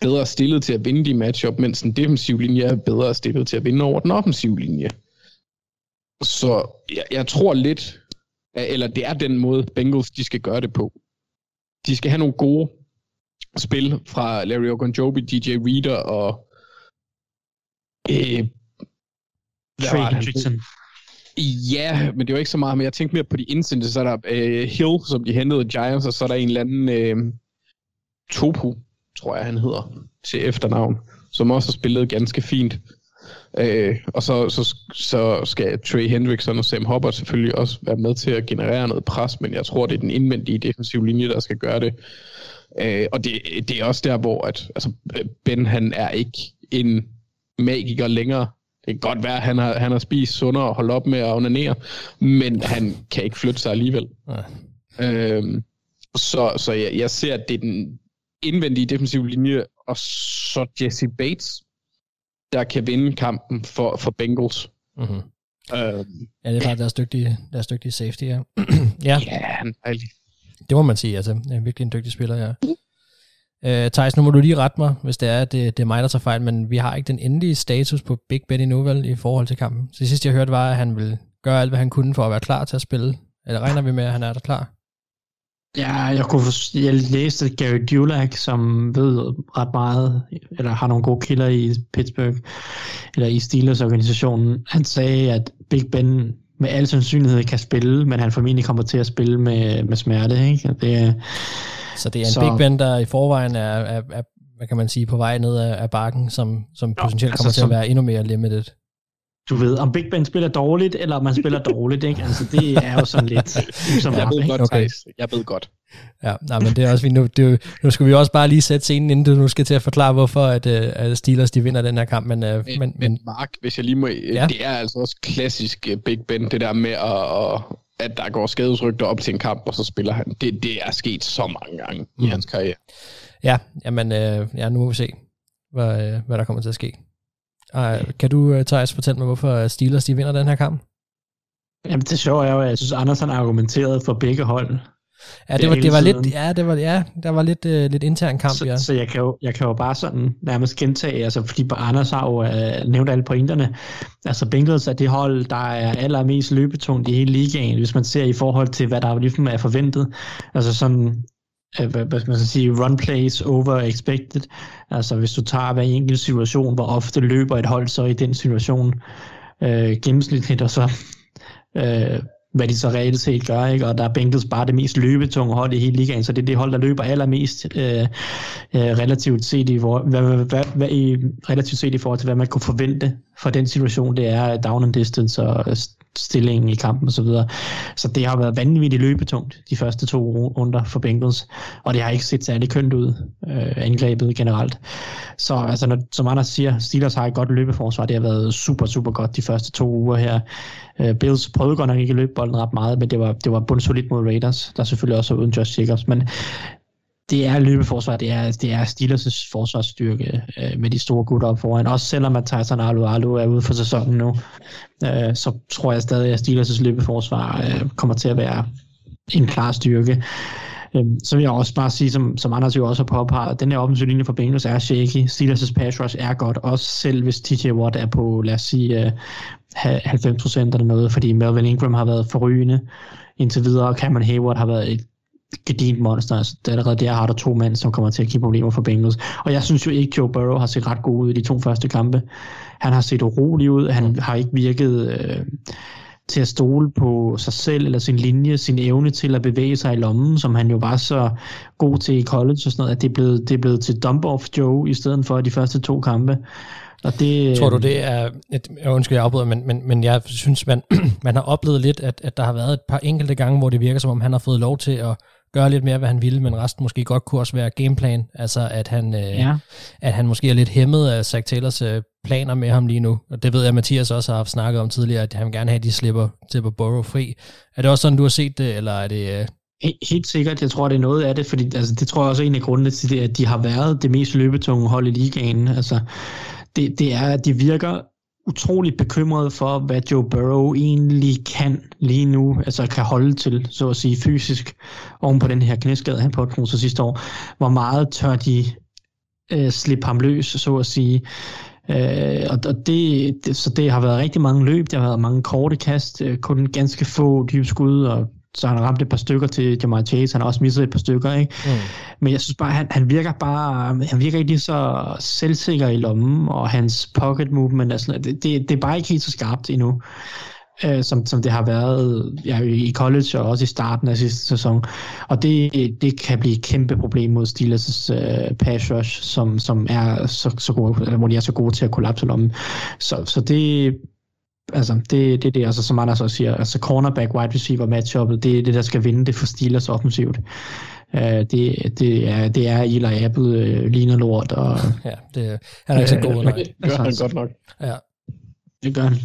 bedre stillet til at vinde de matchup, mens den defensive linje er bedre stillet til at vinde over den offensive linje. Så jeg, jeg tror lidt, eller det er den måde, Bengals de skal gøre det på. De skal have nogle gode spil fra Larry Ogunjobi, DJ Reader og øh, Trey Hendrickson. Ja, men det var ikke så meget, men jeg tænkte mere på de indsendte, så er der øh, Hill, som de hentede Giants, og så er der en eller anden øh, Topu, tror jeg han hedder, til efternavn, som også har spillet ganske fint. Øh, og så, så, så skal Trey Hendrickson og Sam Hubbard selvfølgelig også være med til at generere noget pres, men jeg tror, det er den indvendige defensive linje, der skal gøre det. Øh, og det, det er også der, hvor at, altså, Ben han er ikke en magiker længere. Det kan godt være, at han har, han har spist sundere og holdt op med at onanere, men han kan ikke flytte sig alligevel. Ja. Øhm, så så jeg, jeg ser, at det er den indvendige defensive linje, og så Jesse Bates, der kan vinde kampen for, for Bengals. Mm-hmm. Øhm, ja, det er bare deres dygtige, deres dygtige safety, ja. ja. ja, han er dejlig. Det må man sige, altså. Er virkelig en dygtig spiller, ja. Øh, Thijs, nu må du lige rette mig, hvis det er, det, det er mig, der tager fejl, men vi har ikke den endelige status på Big Ben endnu, vel, i forhold til kampen. Så det sidste, jeg hørte, var, at han ville gøre alt, hvad han kunne for at være klar til at spille. Eller regner vi med, at han er der klar? Ja, jeg kunne jeg læste Gary Dulac, som ved ret meget, eller har nogle gode kilder i Pittsburgh, eller i Steelers organisationen. Han sagde, at Big Ben med al sandsynlighed kan spille, men han formentlig kommer til at spille med, med smerte. Ikke? Det, så det er en så, Big Ben, der i forvejen er, er, er, hvad kan man sige, på vej ned af, af bakken, som, som potentielt altså, kommer til som, at være endnu mere limited du ved, om Big Ben spiller dårligt, eller om man spiller dårligt, ikke? Altså, det er jo sådan lidt som Jeg ved godt, okay. Jeg ved godt. Ja, nej, men det er også, nu, det, nu skal vi også bare lige sætte scenen, inden du nu skal til at forklare, hvorfor at, øh, at Steelers de vinder den her kamp. Men, men, men, men Mark, hvis jeg lige må, ja. det er altså også klassisk øh, Big Ben, det der med at, at der går skadesrygter op til en kamp, og så spiller han. Det, det er sket så mange gange mm. i hans karriere. Ja, jamen, øh, ja, nu må vi se, hvad, hvad der kommer til at ske. Uh, kan du, uh, Thijs, fortælle mig, hvorfor Steelers de vinder den her kamp? Jamen det sjove er jo, at jeg synes, Andersen argumenterede for begge hold. Ja, det var, det var lidt, ja, det var, ja, der var lidt, uh, lidt intern kamp, så, ja. Så jeg kan, jo, jeg kan jo bare sådan nærmest gentage, altså fordi Anders har jo uh, nævnt alle pointerne. Altså Bengals er det hold, der er allermest løbetungt i hele ligaen, hvis man ser i forhold til, hvad der ligesom er forventet. Altså sådan, Øh, hvad, hvad skal man så sige, run plays over expected. Altså hvis du tager hver enkelt situation, hvor ofte løber et hold så i den situation øh, gennemsnitligt, og så øh, hvad de så reelt set gør, ikke? og der er Bengals bare det mest løbetunge hold i hele ligaen, så det er det hold, der løber allermest øh, øh, relativt, set i, hvor, hvad, hvad, hvad, hvad, i, relativt set i forhold til, hvad man kunne forvente for den situation, det er down and distance og øh, stillingen i kampen osv. Så, videre. så det har været vanvittigt løbetungt de første to runder for Bengals, og det har ikke set særlig kønt ud, øh, angrebet generelt. Så altså, når, som Anders siger, Steelers har et godt løbeforsvar. Det har været super, super godt de første to uger her. Øh, Bills prøvede godt nok ikke at løbe bolden ret meget, men det var, det var bundsolidt mod Raiders, der selvfølgelig også uden Josh Jacobs. Men det er løbeforsvar, det er, det er Steelers' forsvarsstyrke øh, med de store gutter op foran. Også selvom at Tyson Alu Alu er ude for sæsonen nu, øh, så tror jeg stadig, at Steelers' løbeforsvar øh, kommer til at være en klar styrke. Øh, så vil jeg også bare sige, som, som Anders jo også har påpeget, den her offensiv linje for Bengals er shaky. Steelers' pass rush er godt, også selv hvis TJ Watt er på, lad os sige, øh, 90% eller noget, fordi Melvin Ingram har været forrygende indtil videre, og Cameron Hayward har været et gedint monster. Altså, det er allerede der har der to mænd, som kommer til at give problemer for Bengals. Og jeg synes jo ikke, Joe Burrow har set ret god ud i de to første kampe. Han har set urolig ud. Han har ikke virket øh, til at stole på sig selv eller sin linje, sin evne til at bevæge sig i lommen, som han jo var så god til i college og sådan noget, at det er blevet, det er blevet til dump-off Joe i stedet for de første to kampe. Og det, Tror du, det er... Et, undskyld, jeg afbryder, men, men, men jeg synes, man, man har oplevet lidt, at, at der har været et par enkelte gange, hvor det virker, som om han har fået lov til at gøre lidt mere, hvad han ville, men resten måske godt kunne også være gameplan, altså at han, øh, ja. at han måske er lidt hæmmet af Zach Taylors øh, planer med ham lige nu, og det ved jeg, at Mathias også har haft snakket om tidligere, at han vil gerne have, at de slipper til at borrow fri. Er det også sådan, du har set det, eller er det... Øh... Helt sikkert, jeg tror, det er noget af det, fordi altså, det tror jeg også er en af grundene til det, at de har været det mest løbetunge hold i ligaen. Altså, det, det er, at de virker utroligt bekymret for, hvad Joe Burrow egentlig kan lige nu, altså kan holde til, så at sige, fysisk, oven på den her knæskade, han pådrog sig sidste år. Hvor meget tør de øh, slippe ham løs, så at sige. Øh, og det, det, så det har været rigtig mange løb, der har været mange korte kast, øh, kun ganske få dybe skud, og så han har ramt et par stykker til Jamar Chase, han har også misset et par stykker, ikke? Mm. Men jeg synes bare, han, han virker bare, han virker ikke lige så selvsikker i lommen, og hans pocket movement, altså, det, det, det er bare ikke helt så skarpt endnu, øh, som, som det har været ja, i college og også i starten af sidste sæson. Og det, det kan blive et kæmpe problem mod Steelers' uh, pass rush, som, som er så, så gode, eller hvor de er så gode til at kollapse lommen. Så, så det, altså, det, det er det, altså, som Anders også siger, altså cornerback, wide receiver matchuppet, det er det, der skal vinde det for Steelers offensivt. Uh, det, det, er, det er Eli Apple, uh, ligner lort. Og, ja, det, han er ikke så god. Nej. Det gør han godt nok. Ja. Det gør han.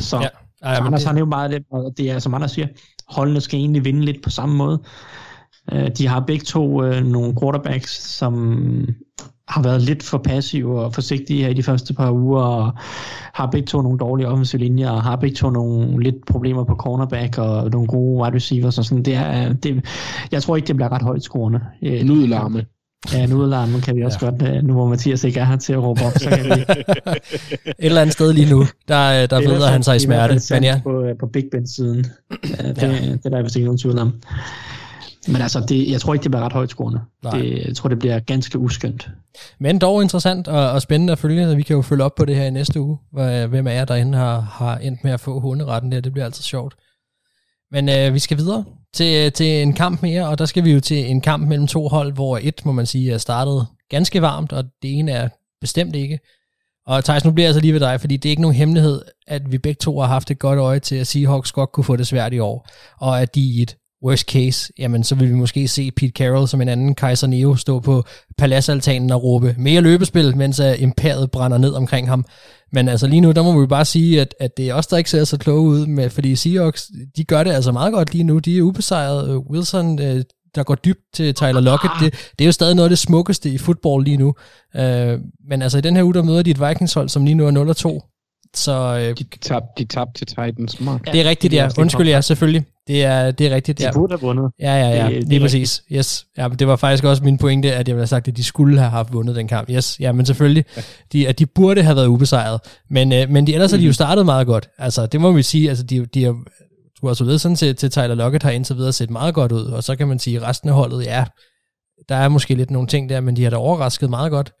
så, ja. Ej, så Anders det... er jo meget det, og det er, som Anders siger, holdene skal egentlig vinde lidt på samme måde. Uh, de har begge to uh, nogle quarterbacks, som har været lidt for passive og forsigtige her i de første par uger, og har begge to nogle dårlige offensive linjer, og har begge to nogle lidt problemer på cornerback, og nogle gode wide receivers, og sådan. Det er, det, jeg tror ikke, det bliver ret højt scorende. Øh, Nudlarme. Ja, nudlarme kan vi også ja. godt, øh, nu hvor Mathias ikke er her til at råbe op, så kan vi... Et eller andet sted lige nu, der, der ved han sig i smerte. Men ja. på, på Big Ben-siden. Ja, det, ja. det er der vist ikke nogen tvivl om. Men altså, det, jeg tror ikke, det bliver ret højt scorende. Det, jeg tror, det bliver ganske uskyndt. Men dog interessant og, og spændende at følge. Vi kan jo følge op på det her i næste uge. Hvem af jer derinde har, har endt med at få hunderetten der. Det bliver altid sjovt. Men øh, vi skal videre til, til en kamp mere, og der skal vi jo til en kamp mellem to hold, hvor et, må man sige, er startet ganske varmt, og det ene er bestemt ikke. Og Thijs, nu bliver jeg altså lige ved dig, fordi det er ikke nogen hemmelighed, at vi begge to har haft et godt øje til, at Seahawks godt kunne få det svært i år, og at de i et worst case, jamen så vil vi måske se Pete Carroll som en anden Kaiser Neo stå på paladsaltanen og råbe mere løbespil, mens uh, imperiet brænder ned omkring ham. Men altså lige nu, der må vi bare sige, at, at det er også der ikke ser så kloge ud, med, fordi Seahawks, de gør det altså meget godt lige nu. De er ubesejret. Wilson, uh, der går dybt til Tyler Lockett, det, det er jo stadig noget af det smukkeste i fodbold lige nu. Uh, men altså i den her uge, der møder de et Vikings-hold, som lige nu er 0-2. Så, øh, de tabte de tab til Titans. Mark. Det er rigtigt, ja. Undskyld, ja, selvfølgelig. Det er, det er rigtigt. De ja. burde have vundet. Ja, ja, ja. Det, lige præcis. Yes. Ja, det var faktisk også min pointe, at jeg ville have sagt, at de skulle have haft vundet den kamp. Yes, ja, men selvfølgelig. De, at de burde have været ubesejret. Men, øh, men de, ellers har de jo mhm. startet meget godt. Altså, det må vi sige. Altså, de, de har, du har så ved sådan til, til Tyler Lockett har indtil videre set meget godt ud. Og så kan man sige, at resten af holdet, ja, der er måske lidt nogle ting der, men de har da overrasket meget godt.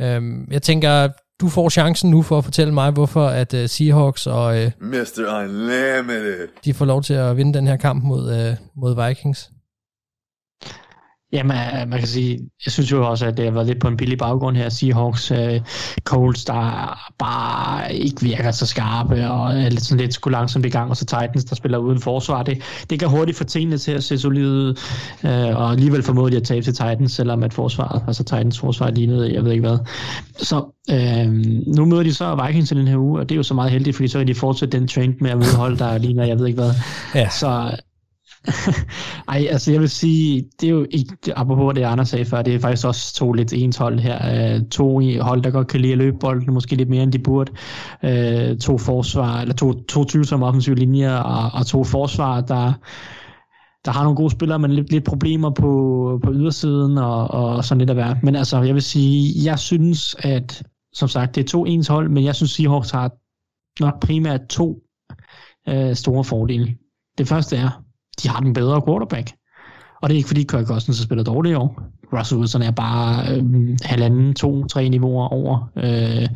Øhm, jeg tænker, du får chancen nu for at fortælle mig, hvorfor at uh, Seahawks og uh, Mr. Unlimited. de får lov til at vinde den her kamp mod, uh, mod Vikings. Jamen, øh, man kan sige, jeg synes jo også, at det har været lidt på en billig baggrund her. Seahawks, uh, Colts, der bare ikke virker så skarpe, og er lidt, sådan lidt skulle langsomt i gang, og så Titans, der spiller uden forsvar. Det, det kan hurtigt få tingene til at se solide ud, uh, og alligevel formodentlig at tabe til Titans, selvom at forsvaret, altså Titans forsvar lignede, jeg ved ikke hvad. Så uh, nu møder de så Vikings i den her uge, og det er jo så meget heldigt, fordi så kan de fortsætte den trend med at møde hold, der ligner, jeg ved ikke hvad. Ja. Så ej, altså jeg vil sige, det er jo ikke, apropos det Anders sagde før, det er faktisk også to lidt ens hold her. Øh, to hold, der godt kan lide at løbe bolden, måske lidt mere end de burde. Øh, to forsvar, eller to, to tvivlsomme offensive linjer, og, og to forsvar, der, der har nogle gode spillere, men lidt, lidt problemer på, på ydersiden, og, og sådan lidt at være. Men altså, jeg vil sige, jeg synes, at som sagt, det er to ens hold, men jeg synes, Seahawks har nok primært to øh, store fordele. Det første er, de har den bedre quarterback. Og det er ikke fordi Kirk Cousins har spillet dårligt i år. Russell Wilson er bare øh, halvanden, to, tre niveauer over øh,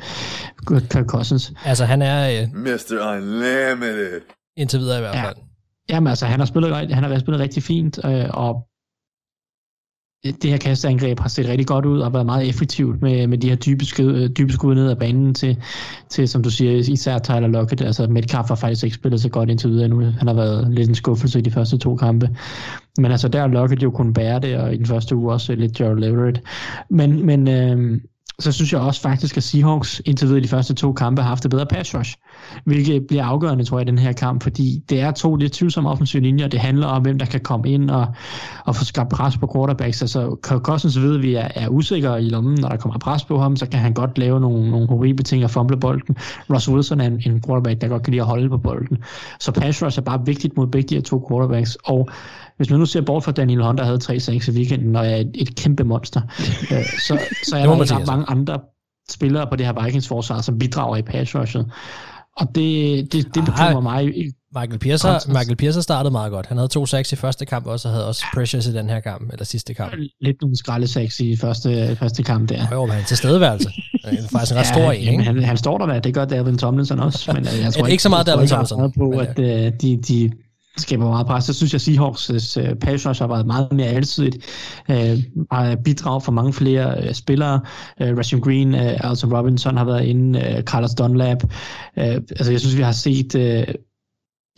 Kirk Cousins. Altså han er... Øh, Mr. Unlimited. Indtil videre i hvert fald. Ja. Jamen altså, han har spillet, han har spillet rigtig fint, øh, og det her kasteangreb har set rigtig godt ud og været meget effektivt med, med de her dybe skud, øh, dybe skud ned ad banen til, til, som du siger, især Tyler Lockett. Altså Metcalf har faktisk ikke spillet så godt indtil videre nu. Han har været lidt en skuffelse i de første to kampe. Men altså der har Lockett jo kun bære det, og i den første uge også lidt Gerald Everett. Men, men øh, så synes jeg også faktisk, at Seahawks indtil videre i de første to kampe har haft et bedre pass rush, hvilket bliver afgørende, tror jeg, i den her kamp, fordi det er to lidt tvivlsomme offensive linjer, det handler om, hvem der kan komme ind og, og få skabt pres på quarterbacks. Altså, Kirk Cousins ved, at vi er, er usikre i lommen, når der kommer pres på ham, så kan han godt lave nogle, nogle horrible ting og fumble bolden. Russ Wilson er en, en quarterback, der godt kan lide at holde på bolden. Så pass rush er bare vigtigt mod begge de her to quarterbacks, og hvis man nu ser bort fra Daniel Hunter havde 3-6 i weekenden, og er et, et kæmpe monster, øh, så, så er der ikke mange andre spillere på det her Vikings forsvar, som bidrager i pass rushet. Og det, det, det bekymrer mig. Michael Pierce, har, Michael Pierce startede meget godt. Han havde to sacks i første kamp også, og havde også pressures i den her kamp, eller sidste kamp. Lidt nogle skralde sacks i første, første kamp der. Jo, men han tilstedeværelse. Det er faktisk en ret ja, stor en, ikke? Han, han står der, det gør Dalvin Tomlinson også. Men øh, jeg tror ikke, ikke så meget Dalvin Tomlinson. på, at uh, de, de skaber meget pres. Så synes jeg, at Seahawks uh, pass rush har været meget mere alsidigt. Uh, har bidrag for mange flere uh, spillere. Uh, Rashim Green, uh, Alton Robinson har været inde. Uh, Carlos Dunlap. Uh, altså, jeg synes, vi har set... Uh,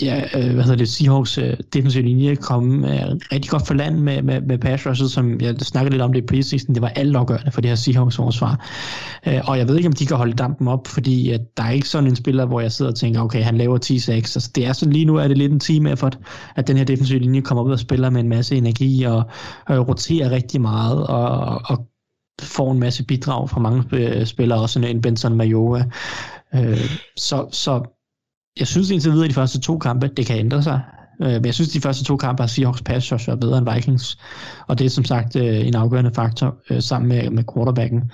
ja, øh, hvad hedder det, Seahawks øh, defensive linje kom øh, rigtig godt for land med, med, med pass rushet, som jeg snakkede lidt om det i preseason, det var altafgørende for det her Seahawks forsvar. Øh, og jeg ved ikke, om de kan holde dampen op, fordi at der er ikke sådan en spiller, hvor jeg sidder og tænker, okay, han laver 10-6. Altså, det er sådan lige nu, er det lidt en team effort, at den her defensive linje kommer ud og spiller med en masse energi og, og roterer rigtig meget og, og får en masse bidrag fra mange øh, spillere, også en Benson Majoa. Øh, så, så jeg synes indtil videre i de første to kampe, det kan ændre sig. Øh, men jeg synes, de første to kampe har Seahawks pass rush været bedre end Vikings. Og det er som sagt øh, en afgørende faktor øh, sammen med, med quarterbacken.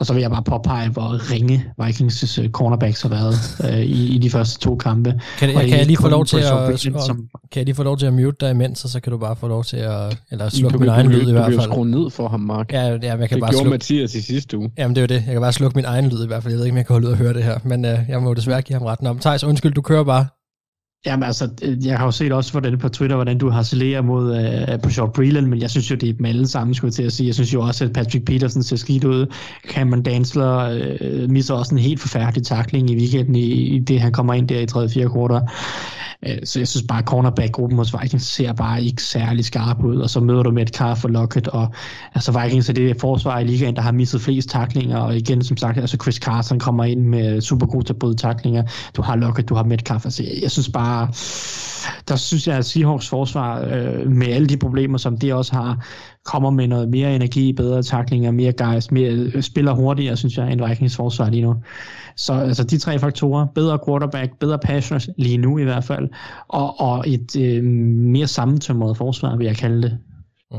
Og så vil jeg bare påpege, hvor ringe Vikings' cornerbacks har været øh, i, i de første to kampe. Kan, jeg, kan jeg lige få lov til at, som, kan jeg lige få lov til at mute dig imens, og så kan du bare få lov til at eller slukke min egen lyd i hvert fald. Du kan skrue ned for ham, Mark. Ja, ja jeg kan det bare gjorde slukke. Mathias i sidste uge. Jamen det er jo det. Jeg kan bare slukke min egen lyd i hvert fald. Jeg ved ikke, om jeg kan holde ud og høre det her. Men øh, jeg må desværre give ham retten om. Thijs, undskyld, du kører bare. Jamen altså, øh, jeg har jo set også hvordan på Twitter, hvordan du harcelerer mod uh, på Short Breland, men jeg synes jo, det er dem alle sammen, skulle jeg til at sige. Jeg synes jo også, at Patrick Peterson ser skidt ud. Cameron Dansler uh, misser også en helt forfærdelig takling i weekenden, i, i det han kommer ind der i 3. 4. kvartal. Øh, så jeg synes bare, at cornerback-gruppen hos Vikings ser bare ikke særlig skarp ud, og så møder du med et kar for Lockett, og altså Vikings er det forsvar i ligaen, der har misset flest taklinger, og igen, som sagt, altså Chris Carson kommer ind med super god til at bryde taklinger. Du har Lockett, du har Metcalf, altså jeg, jeg synes bare, der synes jeg, at Seahawks forsvar, øh, med alle de problemer, som det også har, kommer med noget mere energi, bedre taklinger, mere guys, mere, spiller hurtigere, synes jeg, end Vikings forsvar lige nu. Så altså de tre faktorer, bedre quarterback, bedre pass lige nu i hvert fald, og, og et øh, mere sammentømret forsvar, vil jeg kalde det. Mm.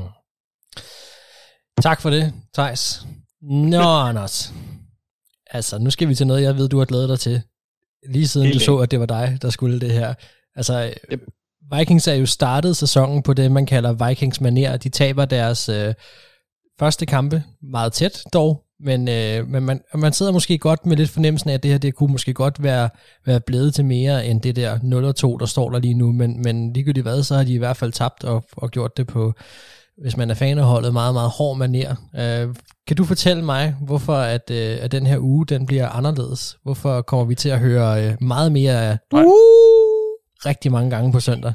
Tak for det, Thijs. Nå, Anders. Altså, nu skal vi til noget, jeg ved, du har glædet dig til. Lige siden Helt du så, at det var dig, der skulle det her. Altså, yep. Vikings er jo startet sæsonen på det, man kalder Vikings maner. De taber deres øh, første kampe meget tæt dog, men, øh, men man, man sidder måske godt med lidt fornemmelsen af, at det her det kunne måske godt være, være blevet til mere end det der 0 2, der står der lige nu, men, men ligegyldigt hvad, så har de i hvert fald tabt og, og gjort det på, hvis man er fan af holdet, meget, meget hård maner. Øh, kan du fortælle mig, hvorfor at, øh, at den her uge, den bliver anderledes? Hvorfor kommer vi til at høre øh, meget mere af uh, rigtig mange gange på søndag?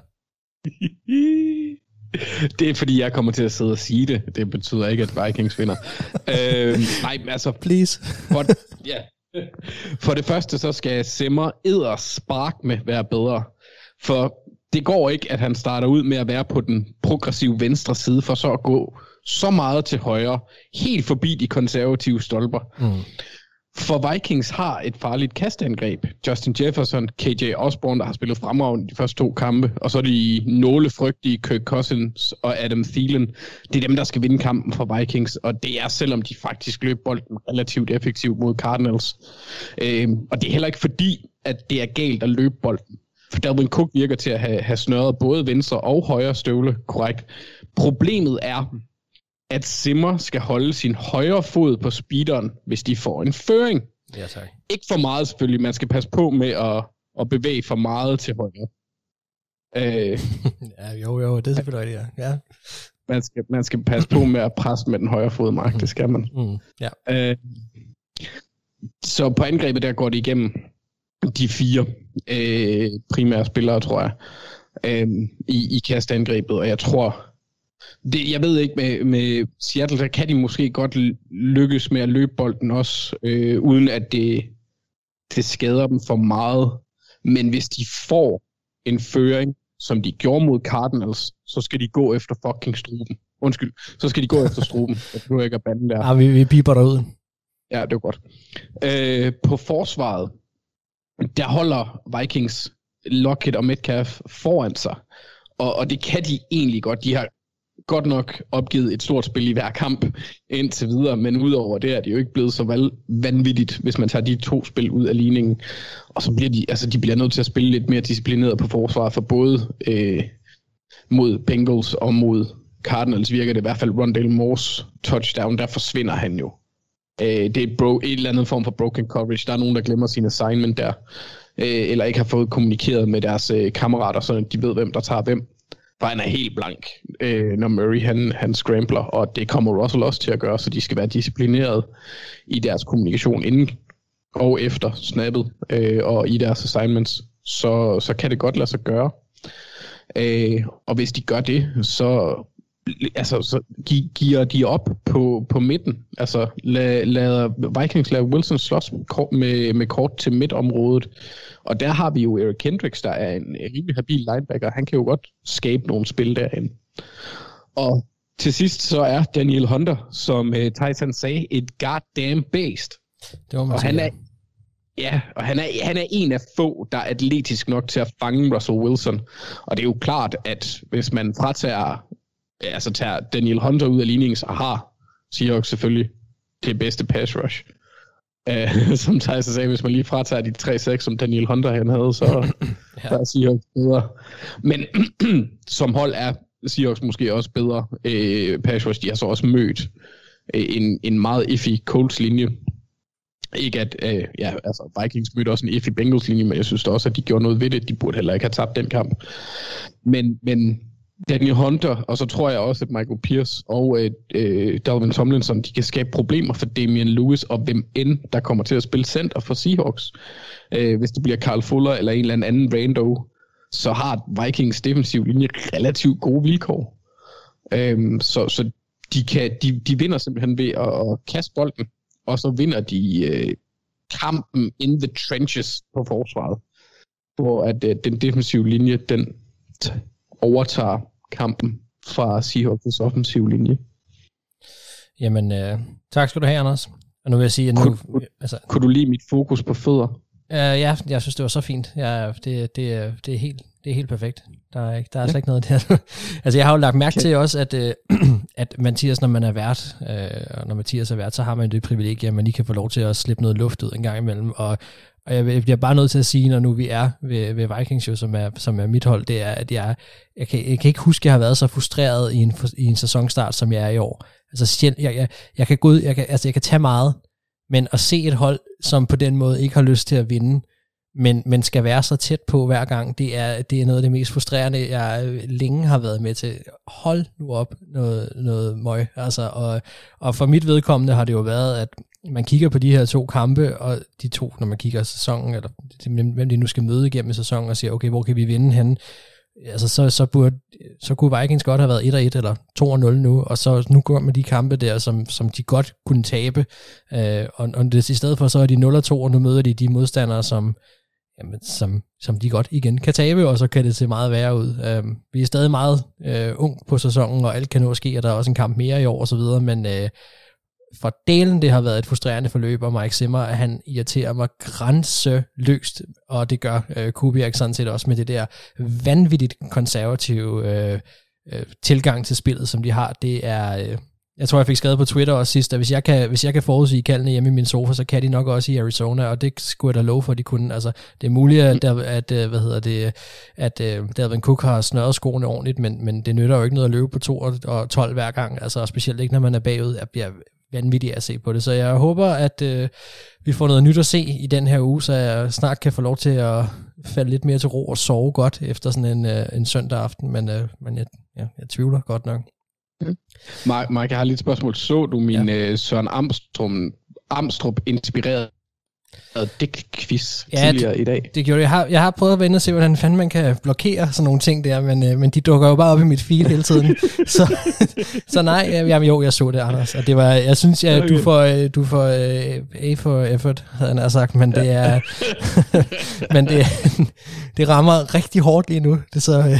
Det er fordi, jeg kommer til at sidde og sige det. Det betyder ikke, at Vikings vinder. øh, nej, altså... Please. For, ja. for det første, så skal Simmer edder spark med være bedre. For det går ikke, at han starter ud med at være på den progressive venstre side, for så at gå så meget til højre, helt forbi de konservative stolper. Mm. For Vikings har et farligt kastangreb. Justin Jefferson, KJ Osborne, der har spillet fremragende de første to kampe, og så er de nålefrygtige Kirk Cousins og Adam Thielen. Det er dem, der skal vinde kampen for Vikings, og det er selvom de faktisk løb bolden relativt effektivt mod Cardinals. Øhm, og det er heller ikke fordi, at det er galt at løbe bolden. For Dalvin Cook virker til at have, have snøret både venstre og højre støvle korrekt. Problemet er, at Simmer skal holde sin højre fod på speederen, hvis de får en føring. Ja, tak. Ikke for meget selvfølgelig, man skal passe på med at, at bevæge for meget til højre. Øh, ja, jo, jo, det er selvfølgelig rigtigt, ja. ja. Man, skal, man skal passe på med at presse med den højre fod, Mark, det skal man. Mm, ja. Øh, så på angrebet der går det igennem de fire øh, primære spillere, tror jeg, øh, i, i kastangrebet, og jeg tror, det, jeg ved ikke, med, med Seattle, der kan de måske godt lykkes med at løbe bolden også, øh, uden at det, det skader dem for meget. Men hvis de får en føring, som de gjorde mod Cardinals, så skal de gå efter fucking struben. Undskyld, så skal de gå efter struben. Jeg prøver ikke at bande der. Ja, vi, vi piper derud. Ja, det er godt. Øh, på forsvaret, der holder Vikings Lockett og Metcalf foran sig. Og, og det kan de egentlig godt. De har godt nok opgivet et stort spil i hver kamp indtil videre, men udover det er det jo ikke blevet så vanvittigt, hvis man tager de to spil ud af ligningen. Og så bliver de, altså de bliver nødt til at spille lidt mere disciplineret på forsvaret, for både øh, mod Bengals og mod Cardinals virker det i hvert fald Rondale Moores touchdown, der forsvinder han jo. Øh, det er bro, et eller andet form for broken coverage. Der er nogen, der glemmer sin assignment der, øh, eller ikke har fået kommunikeret med deres øh, kammerater, så de ved, hvem der tager hvem for han er helt blank, øh, når Murray han, han scrambler, og det kommer Russell også til at gøre, så de skal være disciplineret i deres kommunikation inden og efter snappet, øh, og i deres assignments, så, så kan det godt lade sig gøre. Øh, og hvis de gør det, så altså, så gi- giver de op på, på midten. Altså, lader lad Vikings lade Wilson slås med, med kort til midtområdet. Og der har vi jo Eric Kendricks, der er en rimelig habil linebacker. Han kan jo godt skabe nogle spil derinde. Og til sidst så er Daniel Hunter, som uh, Tyson sagde, et goddamn beast. Det var og han er, Ja, og han er, han er en af få, der er atletisk nok til at fange Russell Wilson. Og det er jo klart, at hvis man fratager altså tager Daniel Hunter ud af ligningen, så har Seahawks selvfølgelig det bedste pass rush. Uh, som Thijs sagde, hvis man lige fratager de 3-6, som Daniel Hunter han havde, så ja. der er Seahawks bedre. Men som hold er Seahawks måske også bedre uh, pass rush. De har så også mødt uh, en, en meget iffy Colts linje. Ikke at, uh, ja, altså Vikings mødte også en iffy Bengals linje, men jeg synes også, at de gjorde noget ved det. De burde heller ikke have tabt den kamp. Men, men Daniel Hunter, og så tror jeg også, at Michael Pierce og øh, øh, Dalvin Tomlinson, de kan skabe problemer for Damian Lewis og hvem end, der kommer til at spille center for Seahawks. Øh, hvis det bliver Carl Fuller eller en eller anden rando, så har Vikings defensiv linje relativt gode vilkår. Øh, så så de, kan, de, de vinder simpelthen ved at, at kaste bolden, og så vinder de øh, kampen in the trenches på forsvaret, hvor at øh, den defensive linje, den overtager kampen fra Seahawks' offensive linje. Jamen, øh, tak skal du have, Anders. Og nu vil jeg sige, at nu... Kunne, altså, kunne du lide mit fokus på fødder? Øh, ja, jeg synes, det var så fint. Ja, det, det, det, er helt, det er helt perfekt. Der er, der er ja. slet ikke noget der. altså, jeg har jo lagt mærke okay. til også, at, øh, at Mathias, når man er vært, øh, og når Mathias er vært, så har man det privilegie, at man lige kan få lov til at slippe noget luft ud en gang imellem. Og, og jeg bliver bare nødt til at sige, når nu vi er ved, ved Vikings, jo, som, er, som er mit hold, det er, at jeg, jeg, kan, jeg kan ikke huske, at jeg har været så frustreret i en, i en sæsonstart, som jeg er i år. Altså, jeg, jeg, jeg, kan gå ud, jeg, kan, altså, jeg kan tage meget, men at se et hold, som på den måde ikke har lyst til at vinde, men, men skal være så tæt på hver gang, det er, det er noget af det mest frustrerende, jeg øh, længe har været med til. Hold nu op noget, noget møg. Altså, og, og for mit vedkommende har det jo været, at man kigger på de her to kampe, og de to, når man kigger sæsonen, eller hvem de nu skal møde igennem sæsonen, og siger, okay, hvor kan vi vinde henne? Altså, så, så, burde, så kunne Vikings godt have været 1-1 eller 2-0 nu, og så nu går med de kampe der, som, som de godt kunne tabe, øh, og, og det, i stedet for, så er de 0-2, og nu møder de de modstandere, som, jamen, som, som de godt igen kan tabe, og så kan det se meget værre ud. Øh, vi er stadig meget øh, ung på sæsonen, og alt kan nå at ske, og der er også en kamp mere i år og så videre, men øh, for delen, det har været et frustrerende forløb, og Mike Zimmer, at han irriterer mig grænseløst, og det gør øh, Kubiak sådan set også med det der vanvittigt konservative øh, øh, tilgang til spillet, som de har. Det er, øh, jeg tror, jeg fik skrevet på Twitter også sidst, at hvis jeg kan, hvis jeg kan forudsige kaldene hjemme i min sofa, så kan de nok også i Arizona, og det skulle jeg da love for, at de kunne. Altså, det er muligt, at, der, at øh, hvad hedder det, at at Dalvin Cook har snørret skoene ordentligt, men, men det nytter jo ikke noget at løbe på 2 og 12 hver gang, altså specielt ikke, når man er bagud. Jeg bliver vanvittig at se på det. Så jeg håber, at øh, vi får noget nyt at se i den her uge, så jeg snart kan få lov til at falde lidt mere til ro og sove godt efter sådan en, øh, en søndag aften, men, øh, men jeg, ja, jeg tvivler godt nok. Mm. Mark, Mark, jeg har lige et spørgsmål. Så du min ja. øh, Søren Amstrup, Amstrup inspireret quiz ja, tidligere det, i dag. Det gjorde jeg. Har, jeg har prøvet at vende og se, hvordan fanden man kan blokere sådan nogle ting der, men, øh, men de dukker jo bare op i mit feed hele tiden. så, så nej, jamen, jo, jeg så det, Anders. Og det var, jeg synes, ja, du får, øh, du får uh, A for effort, havde han sagt, men det er, men det, det rammer rigtig hårdt lige nu. Det så,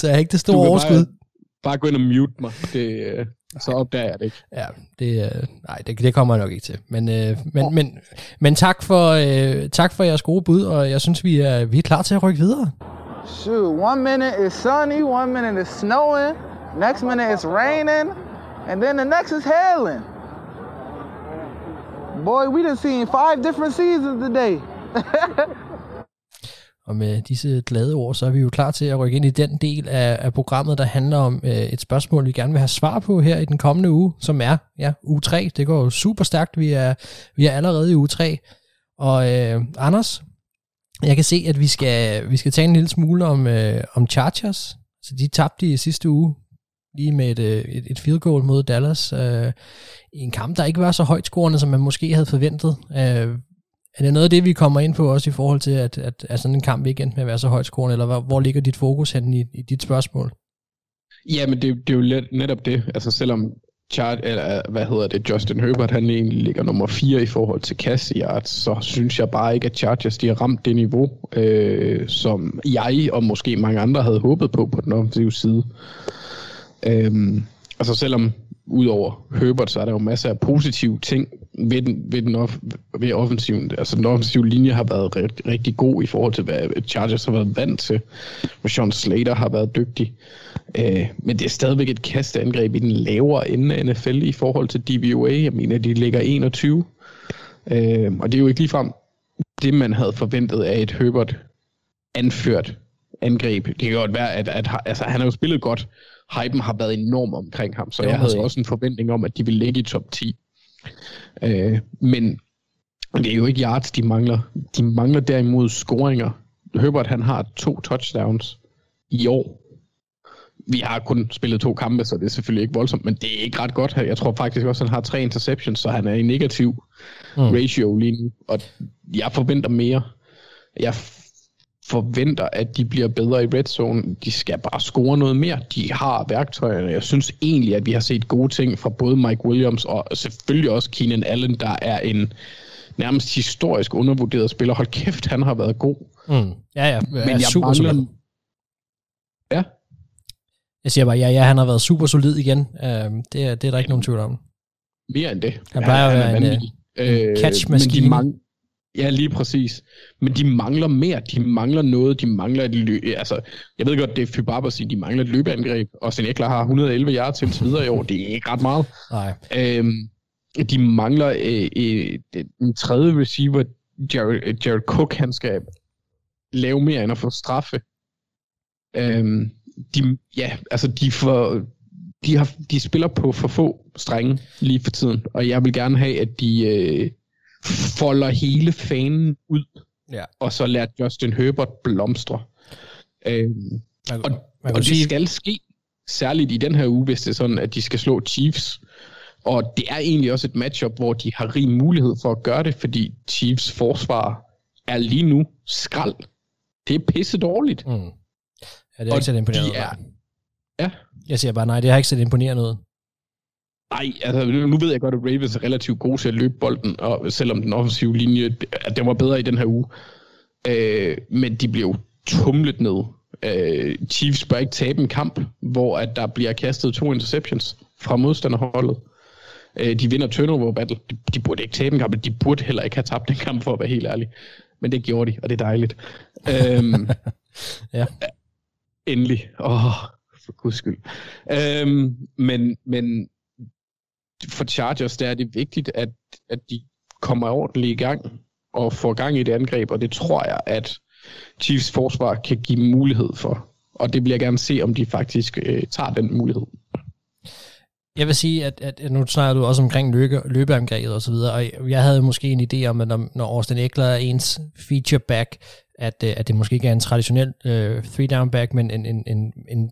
så jeg har ikke det store overskud. Bare, bare gå ind og mute mig. Det, så opdager jeg det ikke. Ja, det, øh, nej, det, det kommer jeg nok ikke til. Men, øh, men, oh. men, men tak, for, øh, tak for jeres gode bud, og jeg synes, vi er, vi er klar til at rykke videre. Shoot, one minute is sunny, one minute is snowing, next minute it's raining, and then the next is hailing. Boy, we done seen five different seasons today. Og med disse glade ord, så er vi jo klar til at rykke ind i den del af, af programmet, der handler om øh, et spørgsmål, vi gerne vil have svar på her i den kommende uge, som er ja, uge 3. Det går jo super stærkt. Vi er, vi er allerede i uge 3. Og øh, Anders, jeg kan se, at vi skal, vi skal tale en lille smule om, øh, om Chargers. Så de tabte i sidste uge lige med et, øh, et, et field goal mod Dallas. Øh, I en kamp, der ikke var så højt scorende, som man måske havde forventet. Øh, er det noget af det, vi kommer ind på også i forhold til, at, at, at sådan en kamp ikke endte med at være så højt scorende, eller hvor, hvor ligger dit fokus hen i, i dit spørgsmål? Ja, men det, det er jo let, netop det. Altså selvom Chart, eller, hvad hedder det, Justin Herbert, han egentlig ligger nummer 4 i forhold til cash yards, så synes jeg bare ikke, at Chargers de har ramt det niveau, øh, som jeg og måske mange andre havde håbet på på den offensive side. Øh, altså selvom udover Herbert, så er der jo masser af positive ting ved, den, ved, den off, ved offensiven. Altså den offensive linje har været rigtig, rigtig god i forhold til, hvad Chargers har været vant til. Sean Slater har været dygtig. Øh, men det er stadigvæk et kasteangreb i den lavere ende af NFL i forhold til DVOA. Jeg mener, de ligger 21. Øh, og det er jo ikke ligefrem det, man havde forventet af et Herbert anført angreb. Det kan godt være, at, at altså, han har jo spillet godt, hypen har været enorm omkring ham, så jeg havde også en forventning om, at de ville ligge i top 10. Øh, men det er jo ikke yards, de mangler. De mangler derimod scoringer. Herbert, han har to touchdowns i år. Vi har kun spillet to kampe, så det er selvfølgelig ikke voldsomt, men det er ikke ret godt. Jeg tror faktisk også, at han har tre interceptions, så han er i negativ mm. ratio lige nu. Og jeg forventer mere. Jeg forventer, at de bliver bedre i red zone. De skal bare score noget mere. De har værktøjerne. Jeg synes egentlig, at vi har set gode ting fra både Mike Williams og selvfølgelig også Keenan Allen, der er en nærmest historisk undervurderet spiller. Hold kæft, han har været god. Mm. Ja, ja. Jeg Men jeg super mangler... Solid. Ja. Jeg siger bare, ja, ja, han har været super solid igen. Uh, det, er, det er der ikke nogen tvivl om. Mere end det. Han plejer ja, at være en, en øh, catch-maskine. Men de, mang- Ja, lige præcis. Men de mangler mere. De mangler noget. De mangler et løb. Altså, jeg ved godt, det er Fybarber sige, de mangler et løbeangreb. Og Senekla har 111 yards til videre i år. Det er ikke ret meget. Nej. Øhm, de mangler øh, øh, en tredje receiver, Jared, Jared Cook, han skal lave mere end at få straffe. Øhm, de, ja, altså de får, de, har, de spiller på for få strenge lige for tiden, og jeg vil gerne have, at de, øh, folder hele fanen ud Ja. og så lader Justin Herbert blomstre. Øh, Man, og, man og kan det sige, skal ske, særligt i den her uge, hvis det er sådan, at de skal slå Chiefs. Og det er egentlig også et matchup, hvor de har rig mulighed for at gøre det, fordi Chiefs forsvar er lige nu skrald. Det er pisse dårligt. mm. ja, det er og ikke så imponerende. de er-. Ja. Jeg siger bare, nej, det har ikke set imponerende ud. Nej, altså nu ved jeg godt, at Ravens er relativt gode til at løbe bolden, og selvom den offensive linje, at den var bedre i den her uge. Øh, men de blev tumlet ned. Øh, Chiefs bør ikke tabe en kamp, hvor at der bliver kastet to interceptions fra modstanderholdet. Øh, de vinder turnover battle. De, de burde ikke tabe en kamp, de burde heller ikke have tabt en kamp, for at være helt ærlig. Men det gjorde de, og det er dejligt. øhm, Ja. Endelig. Åh, oh, for guds skyld. Øhm, men, men for Chargers, der er det vigtigt, at, at de kommer ordentligt i gang og får gang i det angreb, og det tror jeg, at Chiefs forsvar kan give mulighed for. Og det vil jeg gerne se, om de faktisk øh, tager den mulighed. Jeg vil sige, at, at, nu snakker du også omkring løbe, løbeangrebet og så videre, og jeg havde måske en idé om, at når, når Austin Eckler er ens feature back, at, øh, at det måske ikke er en traditionel øh, three down back, men en, en, en, en,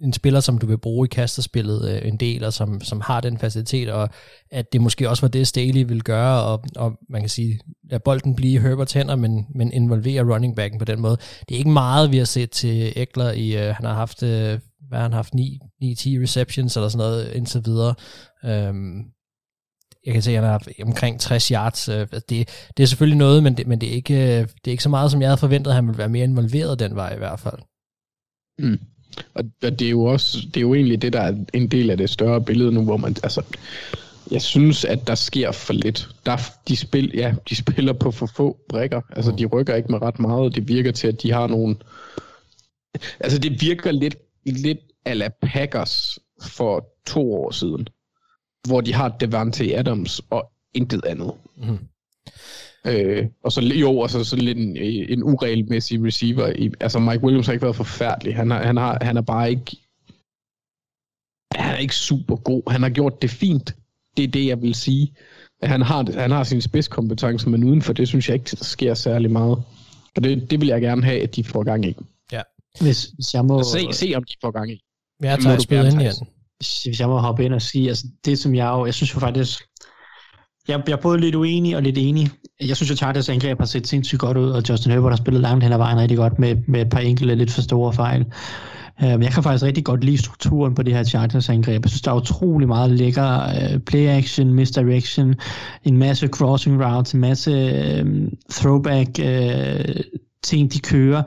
en spiller, som du vil bruge i kasterspillet øh, en del, og som, som har den facilitet, og at det måske også var det, Staley vil gøre, og, og man kan sige, at bolden blive i Herberts hænder, men, men involvere running backen på den måde. Det er ikke meget, vi har set til Eckler i, øh, han har haft, øh, hvad har han haft, 9-10 receptions eller sådan noget indtil videre. Øhm, jeg kan se, at han har haft omkring 60 yards. Øh, altså det, det er selvfølgelig noget, men, det, men det, er ikke, øh, det er ikke så meget, som jeg havde forventet, at han ville være mere involveret den vej i hvert fald. Mm. Og, og det er jo også, det er jo egentlig det, der er en del af det større billede nu, hvor man, altså, jeg synes, at der sker for lidt. Der, de, spil, ja, de spiller på for få brækker. Altså, de rykker ikke med ret meget. Det virker til, at de har nogle... Altså, det virker lidt, lidt ala Packers for to år siden, hvor de har Devante Adams og intet andet. Mhm. Øh, og så jo, og så, så lidt en, en uregelmæssig receiver. I, altså Mike Williams har ikke været forfærdelig. Han, har, han, har, han er bare ikke han er ikke super god. Han har gjort det fint. Det er det, jeg vil sige. Han har, han har sin spidskompetence, men uden for det, synes jeg ikke, der sker særlig meget. Og det, det vil jeg gerne have, at de får gang i. Hvis, hvis jeg må... Se, se om de får gang i. Jeg tager du spillet ind igen. hvis jeg må hoppe ind og sige, altså det som jeg jo, jeg synes jo faktisk, jeg, jeg er både lidt uenig og lidt enig. Jeg synes jo, Chargers angreb har set sindssygt godt ud, og Justin Herbert har spillet langt hen ad vejen rigtig godt med, med et par enkelte lidt for store fejl. Uh, men jeg kan faktisk rigtig godt lide strukturen på det her Chargers angreb. Jeg synes, der er utrolig meget lækker øh, play action, misdirection, en masse crossing routes, en masse øhm, throwback uh, ting, de kører,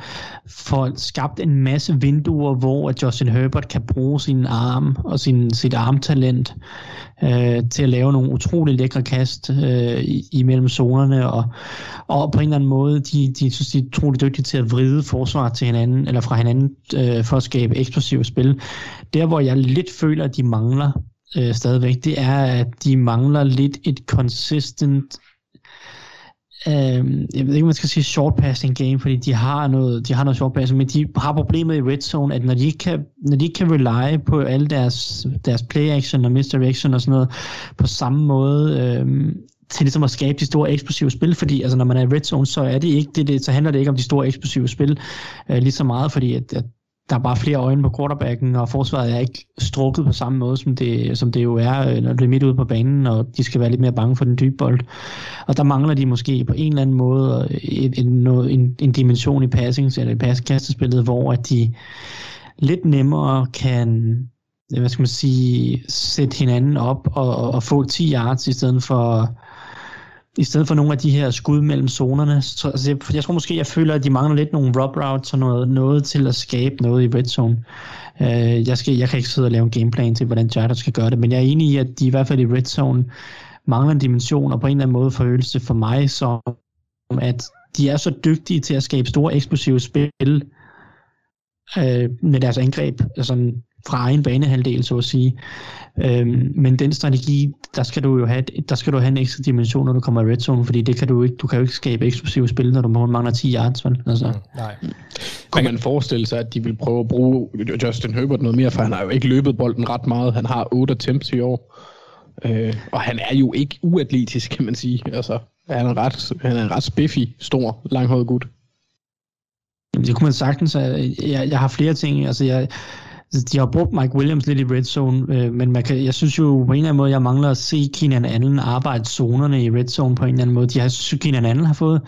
får skabt en masse vinduer, hvor Justin Herbert kan bruge sin arm og sin, sit armtalent øh, til at lave nogle utrolig lækre kast øh, i- imellem zonerne, og, og på en eller anden måde, de, de synes, de er utrolig dygtige til at vride forsvar til hinanden, eller fra hinanden, øh, for at skabe eksplosive spil. Der, hvor jeg lidt føler, at de mangler øh, stadigvæk, det er, at de mangler lidt et consistent øh, jeg ved ikke, om man skal sige short passing game, fordi de har noget, de har noget short passing, men de har problemet i red zone, at når de ikke kan, når de ikke kan rely på alle deres, deres play action og misdirection og sådan noget på samme måde, øh, til ligesom at skabe de store eksplosive spil, fordi altså, når man er i red zone, så er det ikke det, det så handler det ikke om de store eksplosive spil øh, lige så meget, fordi at, at der er bare flere øjne på quarterbacken, og forsvaret er ikke strukket på samme måde, som det, som det jo er, øh, når det er midt ude på banen, og de skal være lidt mere bange for den dybe bold. Og der mangler de måske på en eller anden måde øh, en, en, en, en dimension i passing, eller i passkastespillet, hvor at de lidt nemmere kan hvad skal man sige, sætte hinanden op og, og, og få 10 yards i stedet for i stedet for nogle af de her skud mellem zonerne. Så, altså, jeg, jeg tror måske, jeg føler, at de mangler lidt nogle rub routes og noget, noget til at skabe noget i red zone. Uh, jeg, skal, jeg kan ikke sidde og lave en gameplan til, hvordan Chargers skal gøre det, men jeg er enig i, at de i hvert fald i red zone mangler en dimension, og på en eller anden måde forøgelse for mig, som at de er så dygtige til at skabe store eksplosive spil øh, med deres angreb, altså fra egen banehalvdel, så at sige. Øhm, men den strategi, der skal du jo have, der skal du have en ekstra dimension, når du kommer i red zone, fordi det kan du ikke, du kan jo ikke skabe eksplosive spil, når du mangler 10 yards, vel? Altså. Nej. Kunne man forestille sig, at de vil prøve at bruge Justin Herbert noget mere, for han har jo ikke løbet bolden ret meget. Han har 8 attempts i år. Øh, og han er jo ikke uatletisk, kan man sige. Altså, Han er en ret, han er en ret spiffy, stor, langhåret gut. Det kunne man sagtens. Jeg, jeg har flere ting. Altså, jeg, de har brugt Mike Williams lidt i red zone, øh, men man kan, jeg synes jo på en eller anden måde, jeg mangler at se Keenan Allen arbejde zonerne i red zone på en eller anden måde. De har, synes, Keenan Allen har fået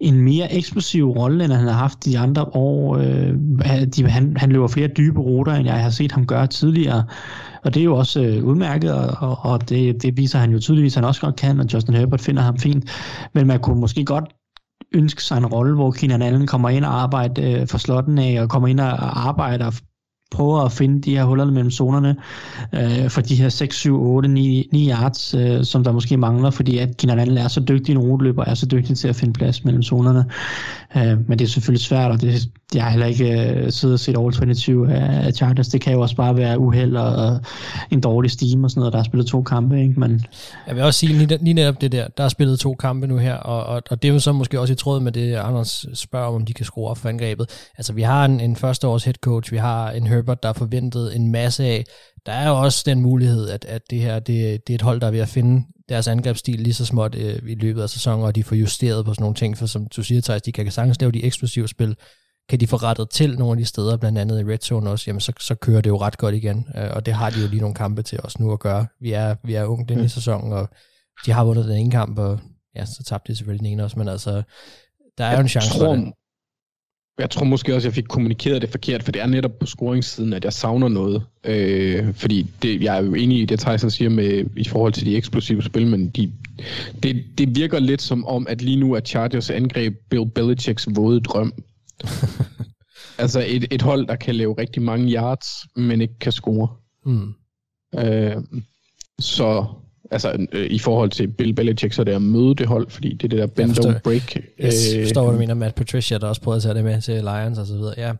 en mere eksplosiv rolle, end han har haft de andre år. Øh, de, han, han løber flere dybe ruter, end jeg har set ham gøre tidligere. Og det er jo også øh, udmærket, og, og, og det, det viser han jo tydeligvis, at han også godt kan, og Justin Herbert finder ham fint. Men man kunne måske godt ønske sig en rolle, hvor Keenan Allen kommer ind og arbejder øh, for slotten af, og kommer ind og arbejder prøver at finde de her huller mellem zonerne øh, for de her 6, 7, 8, 9, 9 yards, øh, som der måske mangler, fordi at Kinalan er så dygtig en ruteløber, er så dygtig til at finde plads mellem zonerne. Øh, men det er selvfølgelig svært, og det, jeg har heller ikke øh, siddet og set All 22 af, af Chargers. Det kan jo også bare være uheld og, og en dårlig steam og sådan noget, der har spillet to kampe. Ikke? Men, Jeg vil også sige lige, lige netop det der, der er spillet to kampe nu her, og, og, og det er jo så måske også i tråd med det, Anders spørger om, om de kan skrue op for angrebet. Altså vi har en, en førsteårs head coach, vi har en Herbert, der er forventet en masse af. Der er jo også den mulighed, at, at det her det, det er et hold, der er ved at finde deres angrebsstil lige så småt øh, i løbet af sæsonen, og de får justeret på sådan nogle ting, for som du siger, Thijs, de kan sagtens lave de eksplosive spil, kan de få rettet til nogle af de steder, blandt andet i Red Zone også, jamen så, så kører det jo ret godt igen, øh, og det har de jo lige nogle kampe til os nu at gøre. Vi er, vi er unge den i sæsonen, og de har vundet den ene kamp, og ja, så tabte de selvfølgelig den ene også, men altså, der er jo en chance tror, for det. Jeg tror måske også, at jeg fik kommunikeret det forkert, for det er netop på scoringssiden, at jeg savner noget. Øh, fordi det, jeg er jo enig i det, Tyson siger med, i forhold til de eksplosive spil, men de, det, det virker lidt som om, at lige nu er Chargers angreb Bill Belichicks våde drøm. altså et, et hold, der kan lave rigtig mange yards, men ikke kan score. Mm. Øh, så altså øh, i forhold til Bill Belichick, så er det at møde det hold, fordi det er det der bend don't break. Jeg forstår, hvad du mener, Matt Patricia, der også prøvede at tage det med til Lions og så videre. Ja,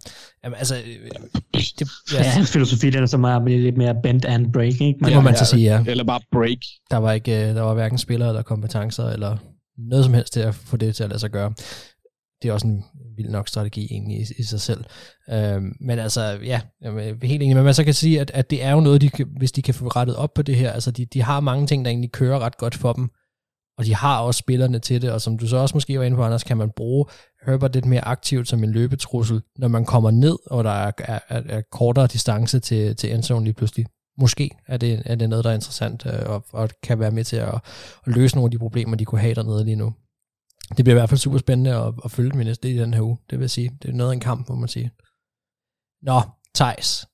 Jamen, altså, øh, det, ja, hans filosofi den er så meget lidt mere bend and break. Ikke? Det må man så sige, ja. Eller bare break. Der var ikke, øh, der var hverken spillere eller kompetencer eller noget som helst til at få det til at lade sig gøre. Det er også en vild nok strategi egentlig i, i sig selv. Øhm, men altså, ja, jeg er helt enig. Men man så kan sige, at, at det er jo noget, de kan, hvis de kan få rettet op på det her. Altså, de, de har mange ting, der egentlig kører ret godt for dem. Og de har også spillerne til det, og som du så også måske var inde på, Anders, kan man bruge Herbert lidt mere aktivt som en løbetrussel, når man kommer ned, og der er, er, er, er kortere distance til, til endzone lige pludselig. Måske er det, er det noget, der er interessant, øh, og, og kan være med til at, at løse nogle af de problemer, de kunne have dernede lige nu. Det bliver i hvert fald super spændende at, at følge med næste i den her uge, det vil jeg sige. Det er noget af en kamp, må man sige. Nå, Thijs.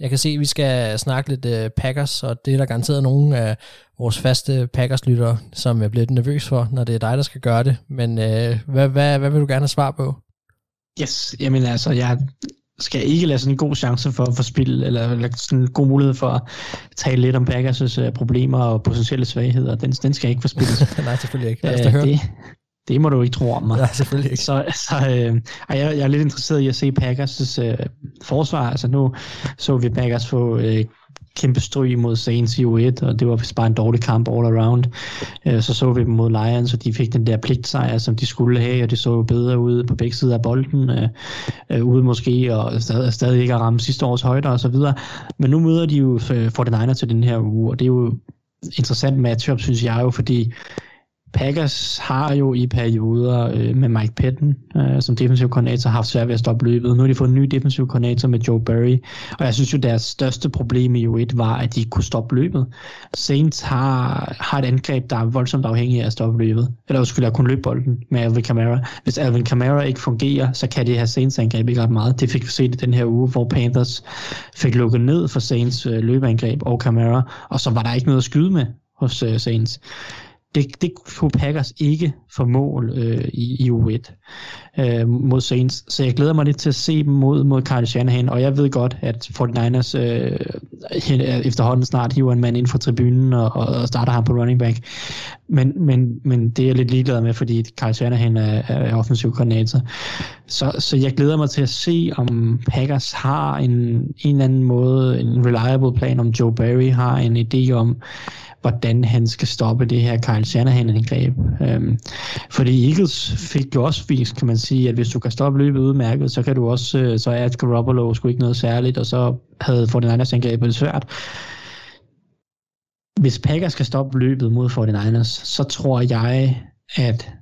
Jeg kan se, at vi skal snakke lidt uh, Packers, og det er der garanteret nogle af vores faste Packers-lyttere, som er blevet nervøs for, når det er dig, der skal gøre det. Men uh, hvad, hvad, hvad vil du gerne have svar på? Yes, jamen altså, jeg skal ikke lade sådan en god chance for at få spil, eller, eller sådan en god mulighed for at tale lidt om Packers' uh, problemer og potentielle svagheder. Den, den skal ikke få spil. Nej, selvfølgelig ikke. Lad os da høre. det, det må du ikke tro om mig. Nej, selvfølgelig ikke. Så, så øh, jeg, jeg er lidt interesseret i at se Packers' øh, forsvar. Altså nu så vi Packers få øh, kæmpe stryg mod Saints i U1, og det var vist bare en dårlig kamp all around. Øh, så så vi dem mod Lions, og de fik den der pligtsejr, som de skulle have, og det så jo bedre ud på begge sider af bolden, øh, øh, ude måske, og stadig, stadig ikke at ramme sidste års højder og så videre. Men nu møder de jo øh, 49 til den her uge, og det er jo interessant matchup, synes jeg jo, fordi Packers har jo i perioder øh, med Mike Patton øh, som defensiv koordinator haft svært ved at stoppe løbet. Nu har de fået en ny defensiv koordinator med Joe Barry, og jeg synes jo, deres største problem i U1 var, at de ikke kunne stoppe løbet. Saints har, har et angreb, der er voldsomt afhængig af at stoppe løbet. Eller skulle jeg kunne løbe bolden med Alvin Kamara. Hvis Alvin Kamara ikke fungerer, så kan det her Saints angreb ikke ret meget. Det fik vi set i den her uge, hvor Panthers fik lukket ned for Saints øh, løbeangreb og Kamara, og så var der ikke noget at skyde med hos øh, Saints det, det kunne Packers ikke få mål øh, i, i U1 øh, mod Saints. Så jeg glæder mig lidt til at se dem mod, mod Kyle Shanahan, og jeg ved godt, at 49ers øh, øh efterhånden snart hiver en mand ind fra tribunen og, og starter ham på running back. Men, men, men det er jeg lidt ligeglad med, fordi Kyle Shanahan er, er offensiv koordinator. Så, så jeg glæder mig til at se, om Packers har en, en eller anden måde, en reliable plan, om Joe Barry har en idé om, hvordan han skal stoppe det her Kyle Shanahan-angreb. Øhm, fordi Eagles fik jo også vist, kan man sige, at hvis du kan stoppe løbet udmærket, så kan du også, øh, så er Garoppolo sgu ikke noget særligt, og så havde 49ers angrebet det svært. Hvis Packers skal stoppe løbet mod 49ers, så tror jeg, at,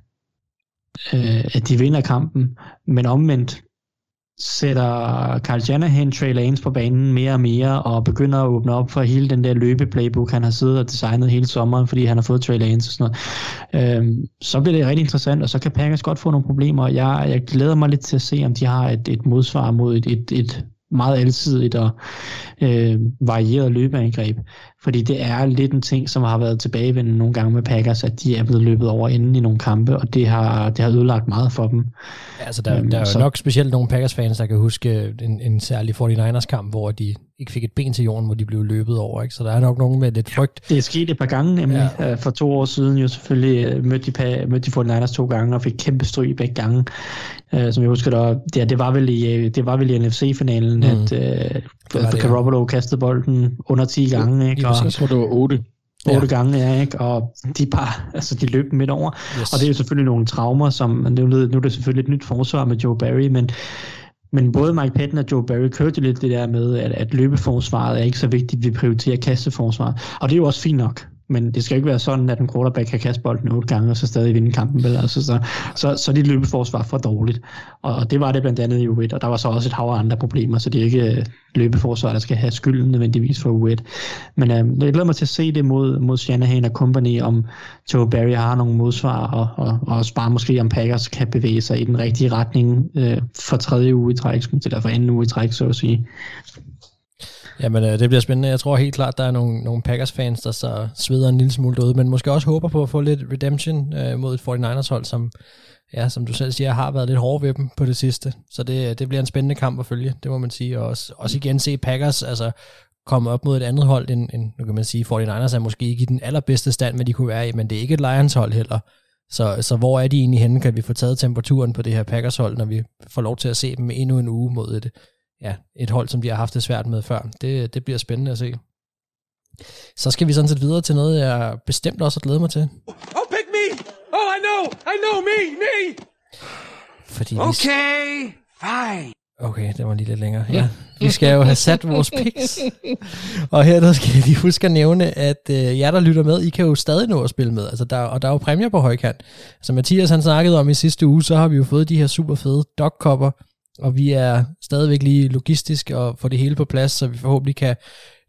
øh, at de vinder kampen, men omvendt sætter Carl Janahan Trey Lance på banen mere og mere, og begynder at åbne op for hele den der løbeplaybook, han har siddet og designet hele sommeren, fordi han har fået Trey Lance og sådan noget, øhm, så bliver det rigtig interessant, og så kan Packers godt få nogle problemer. Jeg, jeg glæder mig lidt til at se, om de har et, et modsvar mod et, et, et meget alsidigt og øh, varieret løbeangreb. Fordi det er lidt en ting, som har været tilbagevendende nogle gange med Packers, at de er blevet løbet over inden i nogle kampe, og det har, det har ødelagt meget for dem. Ja, altså der, øhm, der er jo nok specielt nogle Packers-fans, der kan huske en, en særlig 49ers-kamp, hvor de ikke fik et ben til jorden, hvor de blev løbet over. Ikke? Så der er nok nogen med lidt frygt. Det er sket et par gange, nemlig. Ja. Øh, for to år siden jo selvfølgelig øh, mødte de, mødte de 49ers to gange og fik kæmpe stryg begge gange. Uh, som jeg husker, der, ja, det, var vel i, det var vel i NFC-finalen, mm. at uh, Garoppolo kastede bolden under 10 gange. Ikke? Og, jeg tror, det var 8. 8 ja. gange, ja, ikke? og de bare, altså de løb midt over. Yes. Og det er jo selvfølgelig nogle traumer, som, nu, nu er det selvfølgelig et nyt forsvar med Joe Barry, men men både Mike Patton og Joe Barry kørte lidt det der med, at, at løbeforsvaret er ikke så vigtigt, vi prioriterer kasteforsvaret. Og det er jo også fint nok men det skal ikke være sådan, at en quarterback kan kaste bolden otte gange, og så stadig vinde kampen. Vel? Altså, så, så, så dit løbeforsvar for dårligt. Og det var det blandt andet i U1, og der var så også et hav af andre problemer, så det er ikke øh, løbeforsvar, der skal have skylden nødvendigvis for U1. Men øh, jeg glæder mig til at se det mod, mod Shanahan og company, om Joe Barry har nogle modsvar, og, og, og også bare måske om Packers kan bevæge sig i den rigtige retning øh, for tredje uge i træk, eller for anden uge i træk, så at sige. Jamen, øh, det bliver spændende. Jeg tror helt klart, der er nogle, nogle Packers-fans, der så sveder en lille smule derude, men måske også håber på at få lidt redemption øh, mod et 49ers-hold, som, ja, som du selv siger, har været lidt hård ved dem på det sidste. Så det, øh, det bliver en spændende kamp at følge, det må man sige. Og også, også igen se Packers altså, komme op mod et andet hold, end, end nu kan man sige, 49ers er måske ikke i den allerbedste stand, men de kunne være i, men det er ikke et Lions-hold heller. Så, så hvor er de egentlig henne? Kan vi få taget temperaturen på det her Packers-hold, når vi får lov til at se dem endnu en uge mod et, ja, et hold, som de har haft det svært med før. Det, det bliver spændende at se. Så skal vi sådan set videre til noget, jeg bestemt også har glædet mig til. Oh, pick me! Oh, I know! I know me! Me! Fordi okay, vi... fine. Okay, det var lige lidt længere. Ja, vi skal jo have sat vores picks. Og her der skal jeg lige huske at nævne, at øh, jer, der lytter med, I kan jo stadig nå at spille med. Altså, der, og der er jo præmier på højkant. Som Mathias han snakkede om i sidste uge, så har vi jo fået de her super fede dogkopper, og vi er stadigvæk lige logistisk og få det hele på plads, så vi forhåbentlig kan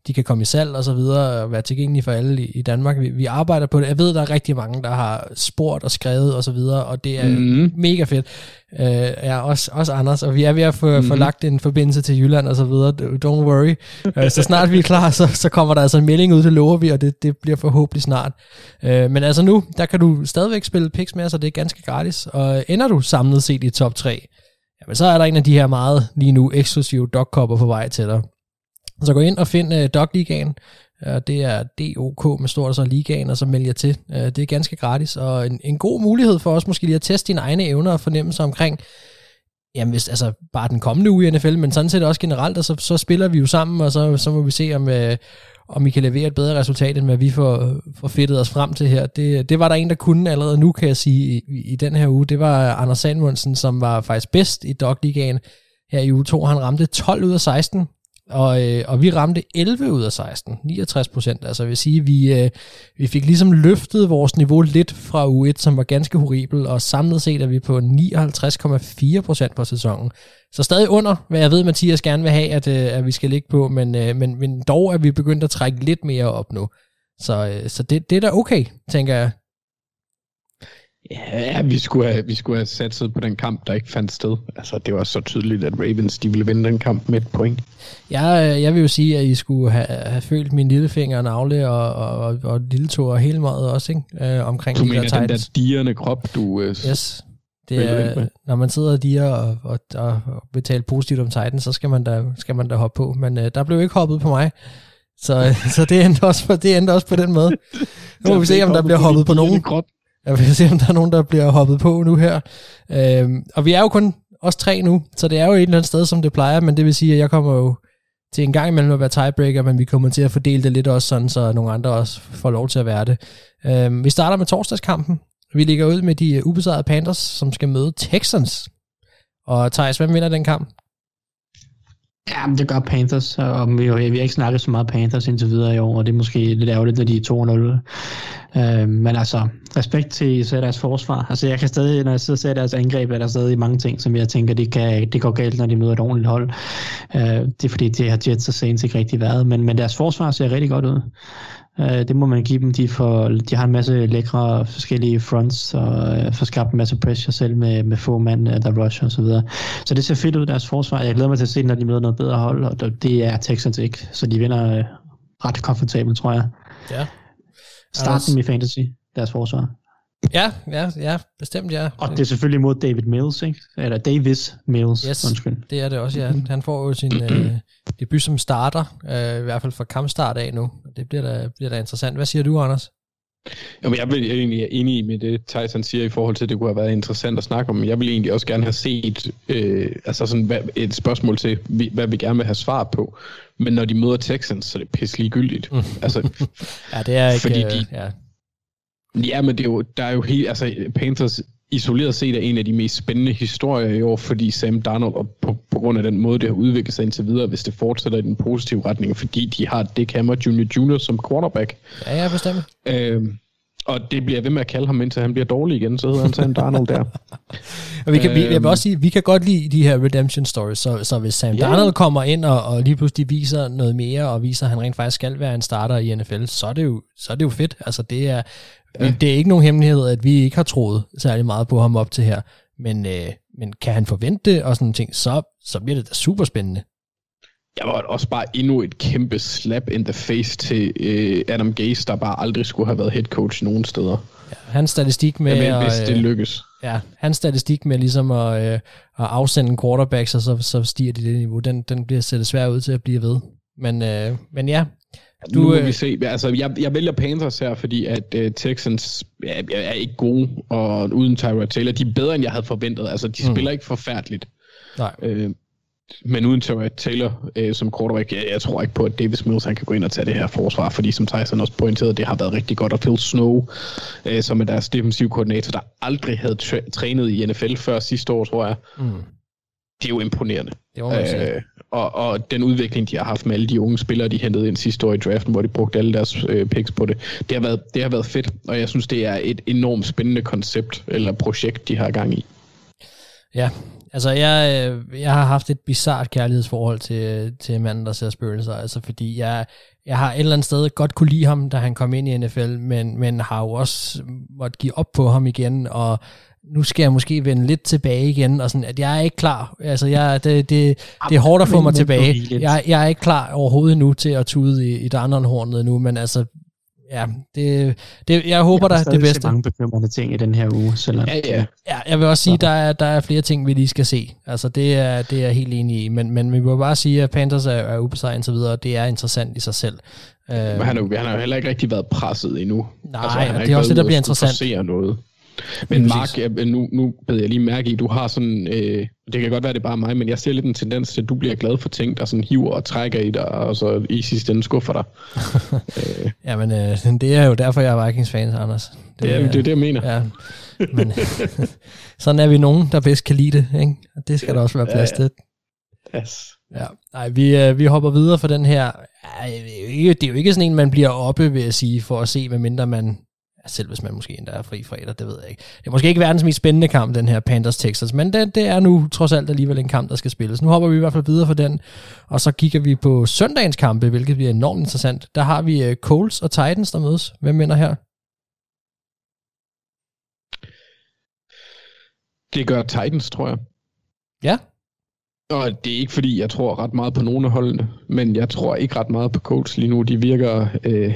de kan komme i salg og så videre, og være tilgængelige for alle i, i Danmark. Vi, vi arbejder på det. Jeg ved, der er rigtig mange, der har spurgt og skrevet og så videre, og det er mm. mega fedt. Uh, ja, også, også Anders, og vi er ved at få, mm. få lagt en forbindelse til Jylland og så videre. Don't worry. Uh, så snart vi er klar, så, så kommer der altså en melding ud, til lover vi, og det, det bliver forhåbentlig snart. Uh, men altså nu, der kan du stadigvæk spille picks med, så det er ganske gratis, og ender du samlet set i top 3, jamen så er der en af de her meget lige nu eksklusive dogkopper på vej til dig. Så gå ind og find uh, Dogligaen. Det er DOK med stort så ligaen, og så meld jer til. Det er ganske gratis, og en, en god mulighed for os måske lige at teste dine egne evner og fornemmelser omkring, jamen hvis, altså bare den kommende uge i NFL, men sådan set også generelt, og så, så spiller vi jo sammen, og så, så må vi se, om, øh, om I kan levere et bedre resultat, end hvad vi får, får fedtet os frem til her. Det, det var der en, der kunne allerede nu, kan jeg sige, i, i den her uge. Det var Anders Sandmundsen, som var faktisk bedst i Dogligaen her i uge 2. Han ramte 12 ud af 16 og, øh, og vi ramte 11 ud af 16, 69 procent. Altså jeg vil sige, vi, øh, vi fik ligesom løftet vores niveau lidt fra U1, som var ganske horribel, og samlet set er vi på 59,4 procent på sæsonen. Så stadig under, hvad jeg ved, Mathias gerne vil have, at, øh, at vi skal ligge på, men, øh, men, men dog er vi begyndt at trække lidt mere op nu. Så, øh, så det, det er da okay, tænker jeg. Ja, vi skulle, have, vi skulle have satset på den kamp, der ikke fandt sted. Altså, det var så tydeligt, at Ravens de ville vinde den kamp med et point. Ja, jeg vil jo sige, at I skulle have, have følt min lillefinger og navle og, og, og lille tog og hele meget også, ikke? Øh, omkring du de mener der den der dirrende krop, du... Øh, yes. Det er, når man sidder og diger og, og, og, og betaler positivt om Titan, så skal man da, skal man da hoppe på. Men øh, der blev ikke hoppet på mig. Så, så det, endte også på, det endte også på den måde. Nu må vi se, om der bliver hoppet på nogen. Krop. Jeg vil se, om der er nogen, der bliver hoppet på nu her. Øhm, og vi er jo kun os tre nu, så det er jo et eller andet sted, som det plejer, men det vil sige, at jeg kommer jo til en gang imellem at være tiebreaker, men vi kommer til at fordele det lidt også sådan, så nogle andre også får lov til at være det. Øhm, vi starter med torsdagskampen. Vi ligger ud med de ubesejrede Panthers, som skal møde Texans. Og Thijs, hvem vinder den kamp? Ja, men det gør Panthers, og vi, vi har ikke snakket så meget Panthers indtil videre i år, og det er måske lidt ærgerligt, at de er 2-0. Øh, men altså, respekt til især deres forsvar. Altså, jeg kan stadig, når jeg sidder og ser deres angreb, er der stadig mange ting, som jeg tænker, det, kan, det går galt, når de møder et ordentligt hold. Øh, det er fordi, det har Jets og Saints ikke rigtig været, men, men deres forsvar ser rigtig godt ud. Øh, det må man give dem. De, får, de har en masse lækre forskellige fronts og øh, får skabt en masse pressure selv med, med få mand, øh, der rusher og så. Så det ser fedt ud, deres forsvar. Jeg glæder mig til at se, når de møder noget bedre hold, og det er Texans ikke. Så de vinder øh, ret komfortabelt, tror jeg. Ja. Starten i fantasy, deres forsvar. Ja, ja, ja, bestemt ja. Og det er selvfølgelig mod David Mills, ikke? Eller Davis Mills, yes, undskyld. det er det også, ja. Han får jo sin øh, debut som starter, øh, i hvert fald fra kampstart af nu. Det bliver da, bliver da interessant. Hvad siger du, Anders? Jamen, jeg vil egentlig er enig med det, Tyson siger i forhold til, at det kunne have været interessant at snakke om. Jeg vil egentlig også gerne have set øh, altså sådan, hvad, et spørgsmål til, hvad vi gerne vil have svar på. Men når de møder Texans, så er det pisse ligegyldigt. altså, ja, det er ikke... Fordi de, øh, ja. Ja, men det er jo, der er jo helt, altså Panthers isoleret set er en af de mest spændende historier i år, fordi Sam Darnold, og på, på grund af den måde, det har udviklet sig indtil videre, hvis det fortsætter i den positive retning, fordi de har Dick Hammer Jr. Jr. som quarterback. Ja, ja, bestemt. Øhm, og det bliver ved med at kalde ham, indtil han bliver dårlig igen, så hedder han Sam Darnold der. og vi kan, vi, jeg vil også sige, vi kan godt lide de her redemption stories, så, så hvis Sam yeah. Darnold kommer ind og, og lige pludselig viser noget mere, og viser, at han rent faktisk skal være en starter i NFL, så er det jo, så er det jo fedt. Altså det er, ja. det er ikke nogen hemmelighed, at vi ikke har troet særlig meget på ham op til her, men, øh, men kan han forvente det og sådan ting, så, så bliver det da super spændende. Jeg var også bare endnu et kæmpe slap in the face til øh, Adam Gase, der bare aldrig skulle have været head coach nogen steder. Ja, hans statistik med... Ved, hvis det lykkes. Ja, hans statistik med ligesom at, øh, at afsende en quarterback, så, så, så stiger de det niveau. Den, den bliver sættet svær ud til at blive ved. Men, øh, men ja, du, nu må øh, vi se. Altså, jeg, jeg vælger Panthers her, fordi at uh, Texans er, er ikke gode, og uden Tyrod Taylor, de er bedre, end jeg havde forventet. Altså, de mm. spiller ikke forfærdeligt. Nej. Øh, men uden Tyrod Taylor øh, som quarterback, jeg, jeg tror ikke på, at Davis Mills han kan gå ind og tage det her forsvar, fordi som Tyson også pointerede, det har været rigtig godt. Og Phil Snow, øh, som er deres defensiv koordinator, der aldrig havde træ- trænet i NFL før sidste år, tror jeg. Mm. Det er jo imponerende. Det øh, og, og den udvikling, de har haft med alle de unge spillere, de hentede ind sidste år i draften, hvor de brugte alle deres øh, picks på det, det har, været, det har været fedt, og jeg synes, det er et enormt spændende koncept, eller projekt, de har gang i. Ja, altså jeg, øh, jeg har haft et bizart kærlighedsforhold til, til manden, der ser spøgelser, altså fordi jeg, jeg har et eller andet sted godt kunne lide ham, da han kom ind i NFL, men, men har jo også måtte give op på ham igen, og nu skal jeg måske vende lidt tilbage igen, og sådan, at jeg er ikke klar. Altså, jeg, det, det, det er hårdt at få mig tilbage. Jeg, jeg er ikke klar overhovedet nu til at tude i, i hornet nu, men altså, ja, det, det, jeg håber da det bedste. Der er mange bekymrende ting i den her uge. Selvom ja, ja. ja, jeg vil også sige, der er, der er flere ting, vi lige skal se. Altså, det er, det er jeg helt enig i, men, men vi må bare sige, at Panthers er, er ubesejret indtil videre, og det er interessant i sig selv. Men han, er, han har jo heller ikke rigtig været presset endnu. Nej, altså, han det er også det, der bliver interessant. noget. Men Mark, jeg, nu, nu beder jeg lige mærke i, du har sådan, øh, det kan godt være, det er bare mig, men jeg ser lidt en tendens til, at du bliver glad for ting, der sådan hiver og trækker i dig, og så i sidste ende skuffer dig. øh. Jamen, øh, det er jo derfor, jeg er Vikings-fan, Anders. Det, det, er, det er det, jeg mener. Ja. Men sådan er vi nogen, der bedst kan lide det, ikke? Og det skal ja, der også være plads ja, ja. til. Yes. Ja, nej, vi, øh, vi hopper videre for den her. Det er jo ikke sådan en, man bliver oppe, vil jeg sige, for at se, hvad mindre man selv hvis man måske endda er fri fredag, det ved jeg ikke. Det er måske ikke verdens mest spændende kamp, den her Panthers-Texas, men det, det er nu trods alt alligevel en kamp, der skal spilles. Nu hopper vi i hvert fald videre for den, og så kigger vi på søndagens kampe, hvilket bliver enormt interessant. Der har vi uh, Colts og Titans, der mødes. Hvem vinder her? Det gør Titans, tror jeg. Ja. Og det er ikke fordi, jeg tror ret meget på nogen af holdene, men jeg tror ikke ret meget på Colts lige nu. De virker øh,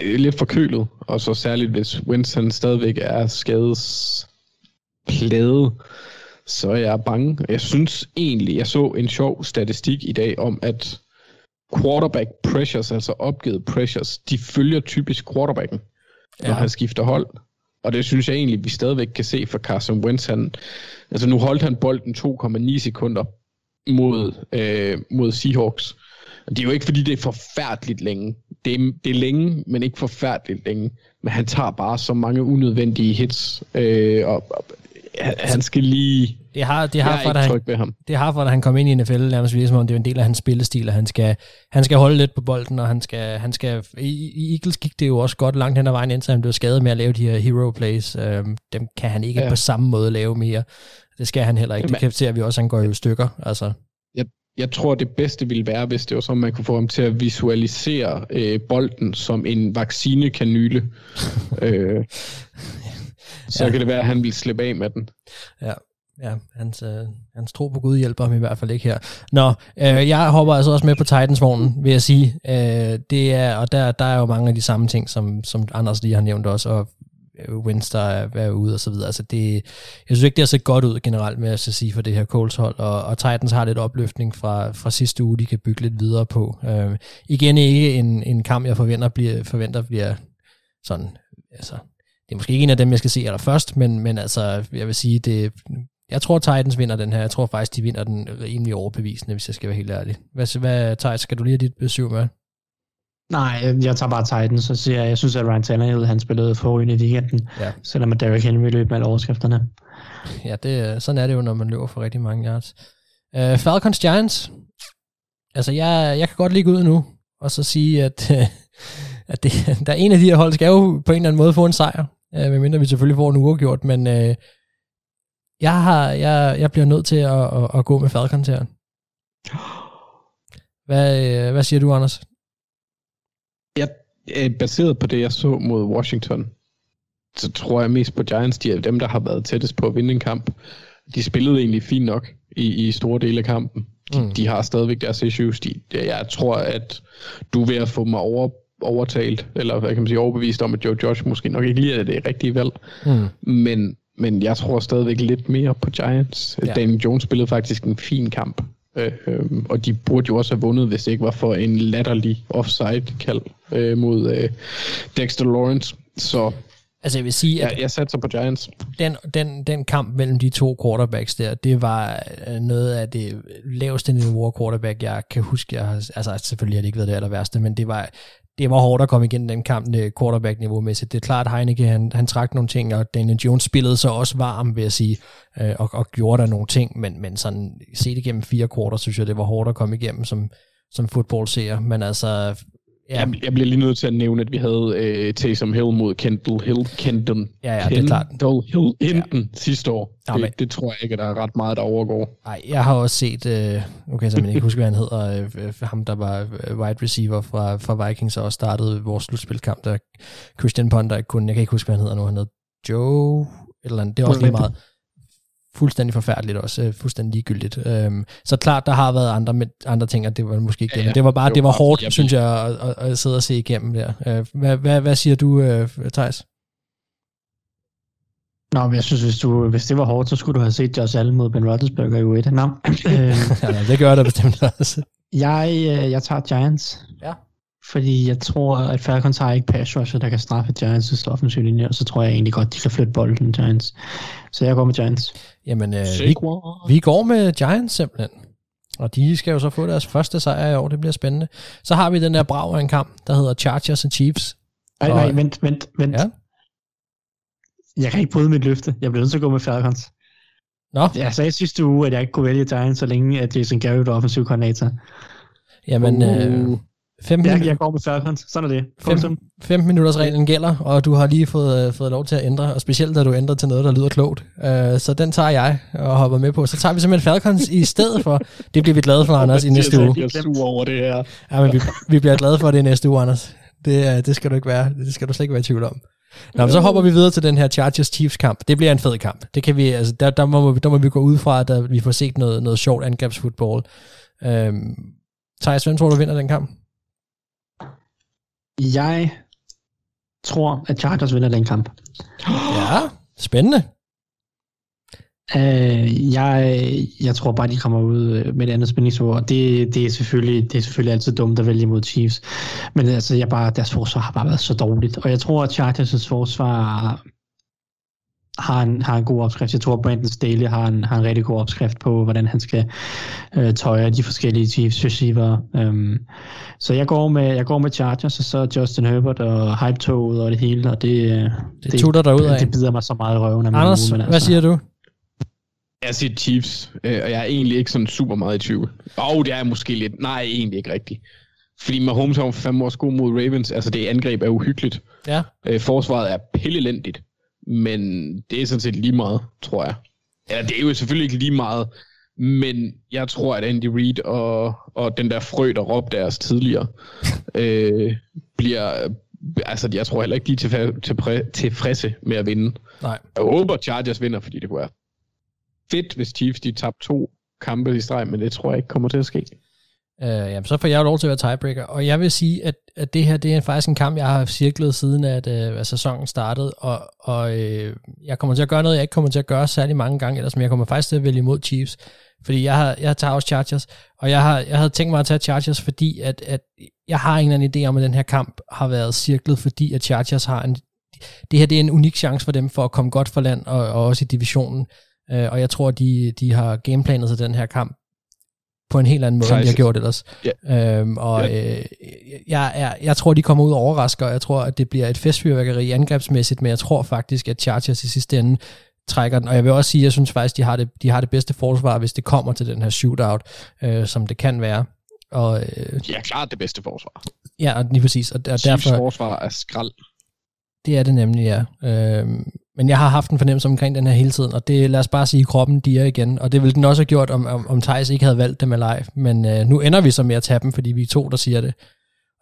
øh, lidt forkølet, og så særligt hvis Winston stadigvæk er skadesplade, så er jeg bange. Jeg synes egentlig, jeg så en sjov statistik i dag om, at quarterback pressures, altså opgivet pressures, de følger typisk quarterbacken, når ja. han skifter hold. Og det synes jeg egentlig, vi stadigvæk kan se for Carson Wentz. Han, altså nu holdt han bolden 2,9 sekunder mod, øh, mod Seahawks. Det er jo ikke, fordi det er forfærdeligt længe. Det er, det er længe, men ikke forfærdeligt længe. Men han tager bare så mange unødvendige hits, øh, og, og han skal lige... Det har, det har Jeg er for, ikke at han, tryg ved ham. det har for, at han kom ind i NFL, nærmest ligesom om det er en del af hans spillestil, og han skal, han skal holde lidt på bolden, og han skal, han skal i, i Eagles gik det jo også godt langt hen ad vejen, indtil han blev skadet med at lave de her hero plays. Øhm, dem kan han ikke Ja. på samme måde lave mere. Det skal han heller ikke. Det Jamen- kan ser vi også, at han går jo i stykker. Altså, Jeg, tror, det bedste ville være, hvis det var sådan, man kunne få ham til at visualisere øh, bolden som en vaccinekanyle. øh, så Ja. kan det være, at han vil slippe af med den. Ja, ja hans, øh, hans tro på Gud hjælper ham i hvert fald ikke her. Nå, øh, jeg hopper altså også med på Titans-vognen, vil jeg sige. Øh, det er, og der, der er jo mange af de samme ting, som, som Anders lige har nævnt også, og Øh, Wentz, der er, er ude og så videre. Altså det, jeg synes ikke, det har set godt ud generelt med at så sige for det her Coles hold, og, og Titans har lidt opløftning fra, fra sidste uge, de kan bygge lidt videre på. Øh, igen ikke en, en kamp, jeg forventer bliver, forventer bliver sådan, altså, det er måske ikke en af dem, jeg skal se allerførst, men, men altså, jeg vil sige, det, jeg tror, Titans vinder den her. Jeg tror faktisk, de vinder den rimelig overbevisende, hvis jeg skal være helt ærlig. Hvad, hvad Thijs, skal du lige have dit besøg med? Nej, jeg tager bare Titans og siger, jeg synes, at Ryan Tannehill, han spillede for i weekenden, Ja. selvom at Derrick Henry løb med alle overskrifterne. Ja, det, sådan er det jo, når man løber for rigtig mange yards. Uh, Falcons Giants. Altså, jeg, jeg kan godt ligge ud nu, og så sige, at, uh, at det, der er en af de her hold, skal jo på en eller anden måde få en sejr. Uh, medmindre vi selvfølgelig får en uafgjort, men uh, jeg, har, jeg, jeg bliver nødt til at, at, at gå med Falcons her. Hvad, øh, hvad siger du, Anders? Baseret på det, jeg så mod Washington, så tror jeg mest på Giants. De er dem, der har været tættest på at vinde en kamp. De spillede egentlig fint nok i, i store dele af kampen. De, Mm. de har stadigvæk deres issues. De, jeg tror, at du er ved at få mig over, overtalt, eller hvad kan man sige, overbevist om, at Joe Josh måske nok ikke lige er det rigtige valg. Mm. Men, men jeg tror stadigvæk lidt mere på Giants. Ja. Daniel Jones spillede faktisk en fin kamp. Øh, og de burde jo også have vundet, hvis det ikke var for en latterlig offside-kald øh, mod øh, Dexter Lawrence. Så Altså, jeg vil sige, at jeg, jeg satser på Giants. den, den, den kamp mellem de to quarterbacks der, det var øh, noget af det laveste niveau quarterback, jeg kan huske. Jeg har, altså, selvfølgelig har det ikke været det aller værste, men det var, det var hårdt at komme igennem den kamp øh, quarterback-niveaumæssigt. Det er klart, at Heineke, han, han trak nogle ting, og Daniel Jones spillede så også varm, vil jeg sige, øh, og, og gjorde der nogle ting, men, men sådan set igennem fire quarter, synes jeg, det var hårdt at komme igennem som, som fodboldseer. Men altså, ja, Jeg, jeg bliver lige nødt til at nævne, at vi havde øh, Taysom Hill mod Kendall Hill. Kendall, Ja, ja, det er klart. Kendall Hill Hinton ja. sidste år. Ja, det, men- det, tror jeg ikke, at der er ret meget, der overgår. Nej, jeg har også set, øh, nu kan jeg simpelthen ikke huske, hvad han hedder, øh, øh, ham der var øh, wide receiver fra, fra Vikings og også startede vores slutspilkamp, der Christian Ponder ikke kunne, jeg kan ikke huske, hvad han hedder nu, han hedder Joe, eller andet, det er også lige meget fuldstændig forfærdeligt også, øh, fuldstændig ligegyldigt. Øhm, så klart, der har været andre, med, andre ting, og det var måske ikke det, Ja, men ja. det var bare, Det det var var bare, hårdt, jeg synes jeg, at, at, at sidde og se igennem der. Øh, hvad, hvad, hvad siger du, øh, Thijs? Nå, men jeg synes, hvis, du, hvis det var hårdt, så skulle du have set Josh Allen mod Ben Roethlisberger i U1. Nå, øh, ja, det gør der bestemt også. jeg, øh, jeg tager Giants. Ja. Fordi jeg tror, at Falcons har ikke pass rusher, der kan straffe Giants' offensive linje, og så tror jeg egentlig godt, de kan flytte bolden Giants. Så jeg går med Giants. Jamen, øh, vi. Vi går med Giants simpelthen. Og de skal jo så få deres første sejr i år. Det bliver spændende. Så har vi den der brav en kamp, der hedder Chargers og Chiefs. Nej, Og- nej, vent, vent, vent. Ja. Jeg kan ikke bryde mit løfte. Jeg bliver nødt til at gå med Falcons. Nå, Jeg sagde sidste uge, at jeg ikke kunne vælge Giants, så længe at Jason Garrett var offensiv koordinator. jamen, øh, fem, Jeg, min- jeg går med Falcons. Sådan er det. fem, Punktum. fem minutters reglen gælder, og du har lige fået, øh, fået lov til at ændre, og specielt da du ændrer til noget, der lyder klogt. Øh, så den tager jeg og hopper med på. Så tager vi simpelthen Falcons i stedet for. Det bliver vi glade for, Anders, i næste uge. Jeg er sur over det her. Ja, men vi, vi bliver glade for det i næste uge, Anders. Det, øh, det skal du ikke være. Det skal du slet ikke være i tvivl om. Nå, men så hopper vi videre til den her Chargers-Chiefs kamp. Det bliver en fed kamp. Det kan vi, altså, der, der, må, der må vi gå ud fra, at der, vi får set noget, noget sjovt angrebsfodbold. Øhm, Thijs, hvem tror du vinder den kamp? Jeg tror, at Chargers vinder den kamp. Ja, spændende. Uh, jeg, jeg tror bare, de kommer ud øh, med et andet spændingsniveau, og det, det, er selvfølgelig, det er selvfølgelig altid dumt at vælge mod Chiefs. Men altså, jeg bare, deres forsvar har bare været så dårligt, og jeg tror, at Chargers' forsvar har en, har en god opskrift. Jeg tror, at Brandon Staley har en, har en rigtig god opskrift på, hvordan han skal øh, tøje de forskellige Chiefs receiver. Um, så jeg går, med, jeg går med Chargers, og så Justin Herbert og hype-toget og det hele, og det, Det tutter derud af. det bider mig så meget i røven. af min Anders, uge, men hvad siger du? Jeg siger Chiefs, øh, og jeg er egentlig ikke sådan super meget i tvivl. Og det er jeg måske lidt. Nej, egentlig ikke rigtigt. Fordi Mahomes har jo fandme også god mod Ravens. Altså, det angreb er uhyggeligt. Ja. Øh, forsvaret er pillelendigt. Men det er sådan set lige meget, tror jeg. Ja, det er jo selvfølgelig ikke lige meget. Men jeg tror, at Andy Reid og, og den der frø, der råbte deres tidligere, øh, bliver... Altså, jeg tror heller ikke, de er tilfre- tilfredse med at vinde. Nej. Jeg håber, Chargers vinder, fordi det kunne være fedt, hvis Chiefs de tabte to kampe i streg, men det tror jeg ikke kommer til at ske. Øh, jamen, så får jeg jo lov til at være tiebreaker. Og jeg vil sige, at, at det her det er faktisk en kamp, jeg har cirklet siden, at, øh, at sæsonen startede. Og, og øh, jeg kommer til at gøre noget, jeg ikke kommer til at gøre særlig mange gange ellers, men jeg kommer faktisk til at vælge imod Chiefs. Fordi jeg har, jeg tager også Chargers, og jeg, har, jeg havde tænkt mig at tage Chargers, fordi at, at jeg har en eller anden idé om, at den her kamp har været cirklet, fordi at Chargers har en... Det her det er en unik chance for dem for at komme godt for land, og, og også i divisionen. Øh, og jeg tror, de, de har gameplanet sig den her kamp på en helt anden måde, end de har gjort ellers. Yeah. Øhm, og yeah. øh, jeg, jeg, jeg tror, de kommer ud og overrasker, og jeg tror, at det bliver et festfyrværkeri angrebsmæssigt, men jeg tror faktisk, at Chargers i sidste ende trækker den. Og jeg vil også sige, at jeg synes faktisk, de har det, de har det bedste forsvar, hvis det kommer til den her shootout, øh, som det kan være. Og, øh, de er klart det bedste forsvar. Ja, lige præcis. Og, og Chiefs derfor, forsvar er skrald. det er det nemlig, ja. Øh, men jeg har haft en fornemmelse omkring den her hele tiden, og det lad os bare sige, kroppen diger igen. Og det ville den også have gjort, om, om, om Thijs ikke havde valgt dem alive. Men øh, nu ender vi så med at tage dem, fordi vi er to, der siger det.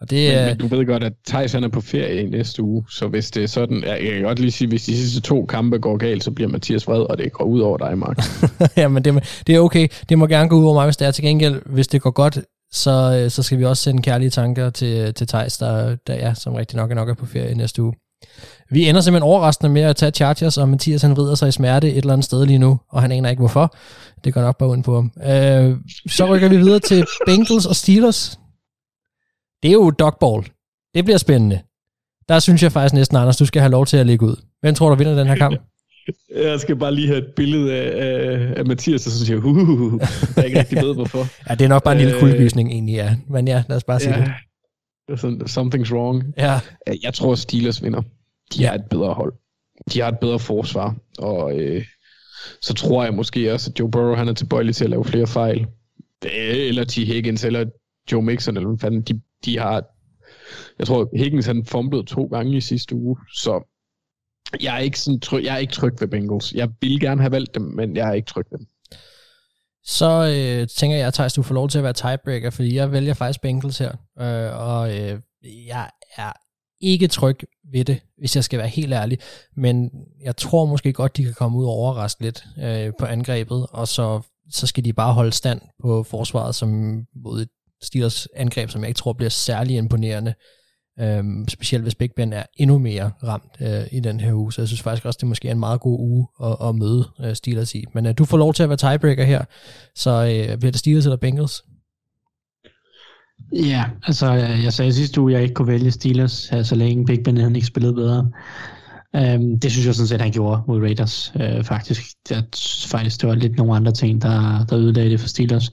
Og det, Men, men du ved godt, at Thijs han er på ferie i næste uge, så hvis det er sådan, jeg kan godt lige sige, hvis de sidste to kampe går galt, så bliver Mathias vred, og det går ud over dig, Mark. ja, men det, det er okay. Det må gerne gå ud over mig, hvis det er til gengæld. Hvis det går godt, så, øh, så skal vi også sende kærlige tanker til, til Thijs, der, der er, som rigtig nok er nok er på ferie næste uge. Vi ender simpelthen overraskende med at tage Chargers, og Mathias han vrider sig i smerte et eller andet sted lige nu, og han aner ikke hvorfor. Det går nok bare uden på ham. Øh, så rykker vi videre til Bengals og Steelers. Det er jo dogball. Det bliver spændende. Der synes jeg faktisk næsten, Anders, du skal have lov til at ligge ud. Hvem tror du vinder den her kamp? Jeg skal bare lige have et billede af, af, af Mathias, og så siger, uh, jeg ikke rigtig ved, hvorfor. Ja, det er nok bare en lille Øh, kuldegysning egentlig, ja. Men ja, lad os bare sige Ja. det. Er Something's wrong. Ja. Jeg tror, Steelers vinder. De har et bedre hold. De har et bedre forsvar. Og øh, så tror jeg måske også, at Joe Burrow han er tilbøjelig til at lave flere fejl. Øh, Eller T. Higgins, eller Joe Mixon, eller hvad fanden. De, de har... Jeg tror, Higgins han fumblede to gange i sidste uge, så jeg er ikke, sådan tryg, jeg er ikke tryg ved Bengals. Jeg vil gerne have valgt dem, men jeg er ikke tryg ved dem. Så øh, tænker jeg, Thijs, du får lov til at være tiebreaker, fordi jeg vælger faktisk Bengals her. Øh, og øh, jeg er ikke tryg ved det, hvis jeg skal være helt ærlig. Men jeg tror måske godt, de kan komme ud og overraske lidt øh, på angrebet, og så, så skal de bare holde stand på forsvaret som mod et Steelers angreb, som jeg ikke tror bliver særlig imponerende. Øhm, specielt hvis Big Ben er endnu mere ramt øh, i den her uge. Så jeg synes faktisk også, det måske er en meget god uge at, at møde øh, Steelers i. Men øh, du får lov til at være tiebreaker her. Så øh, bliver det Steelers eller Bengals? Ja, altså øh, jeg sagde sidste uge, at jeg ikke kunne vælge Steelers, øh, så længe Big Ben han ikke spillede bedre. Um, det synes jeg sådan set, han gjorde mod Raiders, uh, faktisk. Jeg synes faktisk, det var lidt nogle andre ting, der, der ødelagde det for Steelers.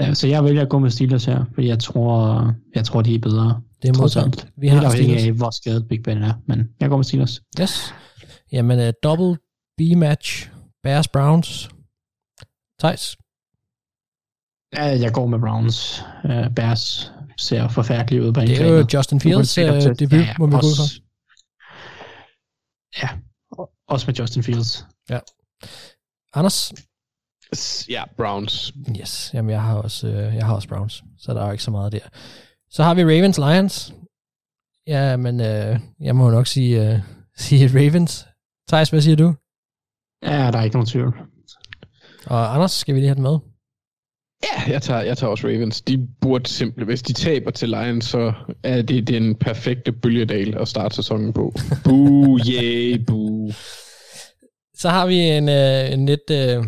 Uh, så jeg vælger at gå med Steelers her, fordi jeg tror, jeg tror de er bedre. Det er alt. Vi har Lidt Steelers. af, hvor skadet Big Ben er, men jeg går med Steelers. Yes. Jamen, uh, double B-match. Bears Browns. Thijs? Ja, jeg går med Browns. Uh, Bears ser forfærdeligt ud på Det er jo Justin Fields Uanset om øh, det- debut, må vi gå ud fra. Ja, også med Justin Fields. Ja. Anders? Ja, Browns. Yes, jamen jeg har også, øh, jeg har også Browns, så der er jo ikke så meget der. Så har vi Ravens Lions. Ja, men øh, jeg må nok sige, øh, sige Ravens. Thijs, hvad siger du? Ja, der er ikke nogen tvivl. Og Anders, skal vi lige have den med? Ja, jeg tager, jeg tager også Ravens. De burde simpelthen, hvis de taber til Lions, så er det den perfekte bølgedal at starte sæsonen på. Boo, yay, boo. Så har vi en, øh, en lidt, øh,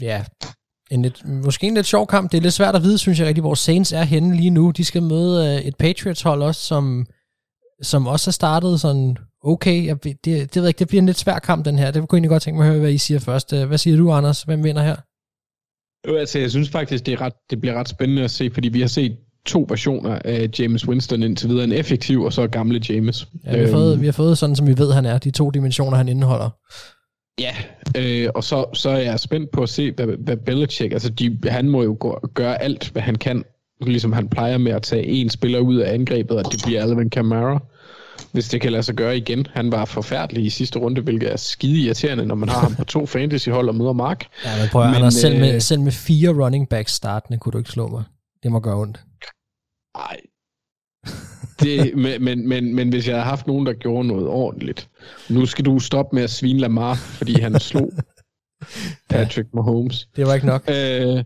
ja, en lidt, måske en lidt sjov kamp. Det er lidt svært at vide, synes jeg rigtig, hvor Saints er henne lige nu. De skal møde øh, et Patriots-hold også, som, som også er startet sådan okay. Jeg, det, det, ved jeg ikke, det bliver en lidt svær kamp, den her. Det kunne jeg egentlig godt tænke mig at høre, hvad I siger først. Øh, Hvad siger du, Anders? Hvem vinder her? Jo, altså, jeg synes faktisk, det, er ret, det bliver ret spændende at se, fordi vi har set to versioner af James Winston indtil videre. En effektiv, og så gamle James. Ja, vi, har fået, vi har fået sådan, som vi ved, han er. De to dimensioner, han indeholder. Ja, øh, og så, så er jeg spændt på at se, hvad, hvad Belichick, altså de, han må jo gå, gøre alt, hvad han kan, ligesom han plejer med at tage en spiller ud af angrebet, og det bliver Alvin Kamara, hvis det kan lade sig gøre igen. Han var forfærdelig i sidste runde, hvilket er skide irriterende, når man har ham på to fantasyhold og møder Mark. Ja, men prøv at, Anders, selv, med, selv med fire running backs startende, kunne du ikke slå mig. Det må gøre ondt. Nej. Det, men, men, men, men hvis jeg havde haft nogen, der gjorde noget ordentligt. Nu skal du stoppe med at svine Lamar, fordi han slog Patrick ja. Mahomes. Det var ikke nok. Øh,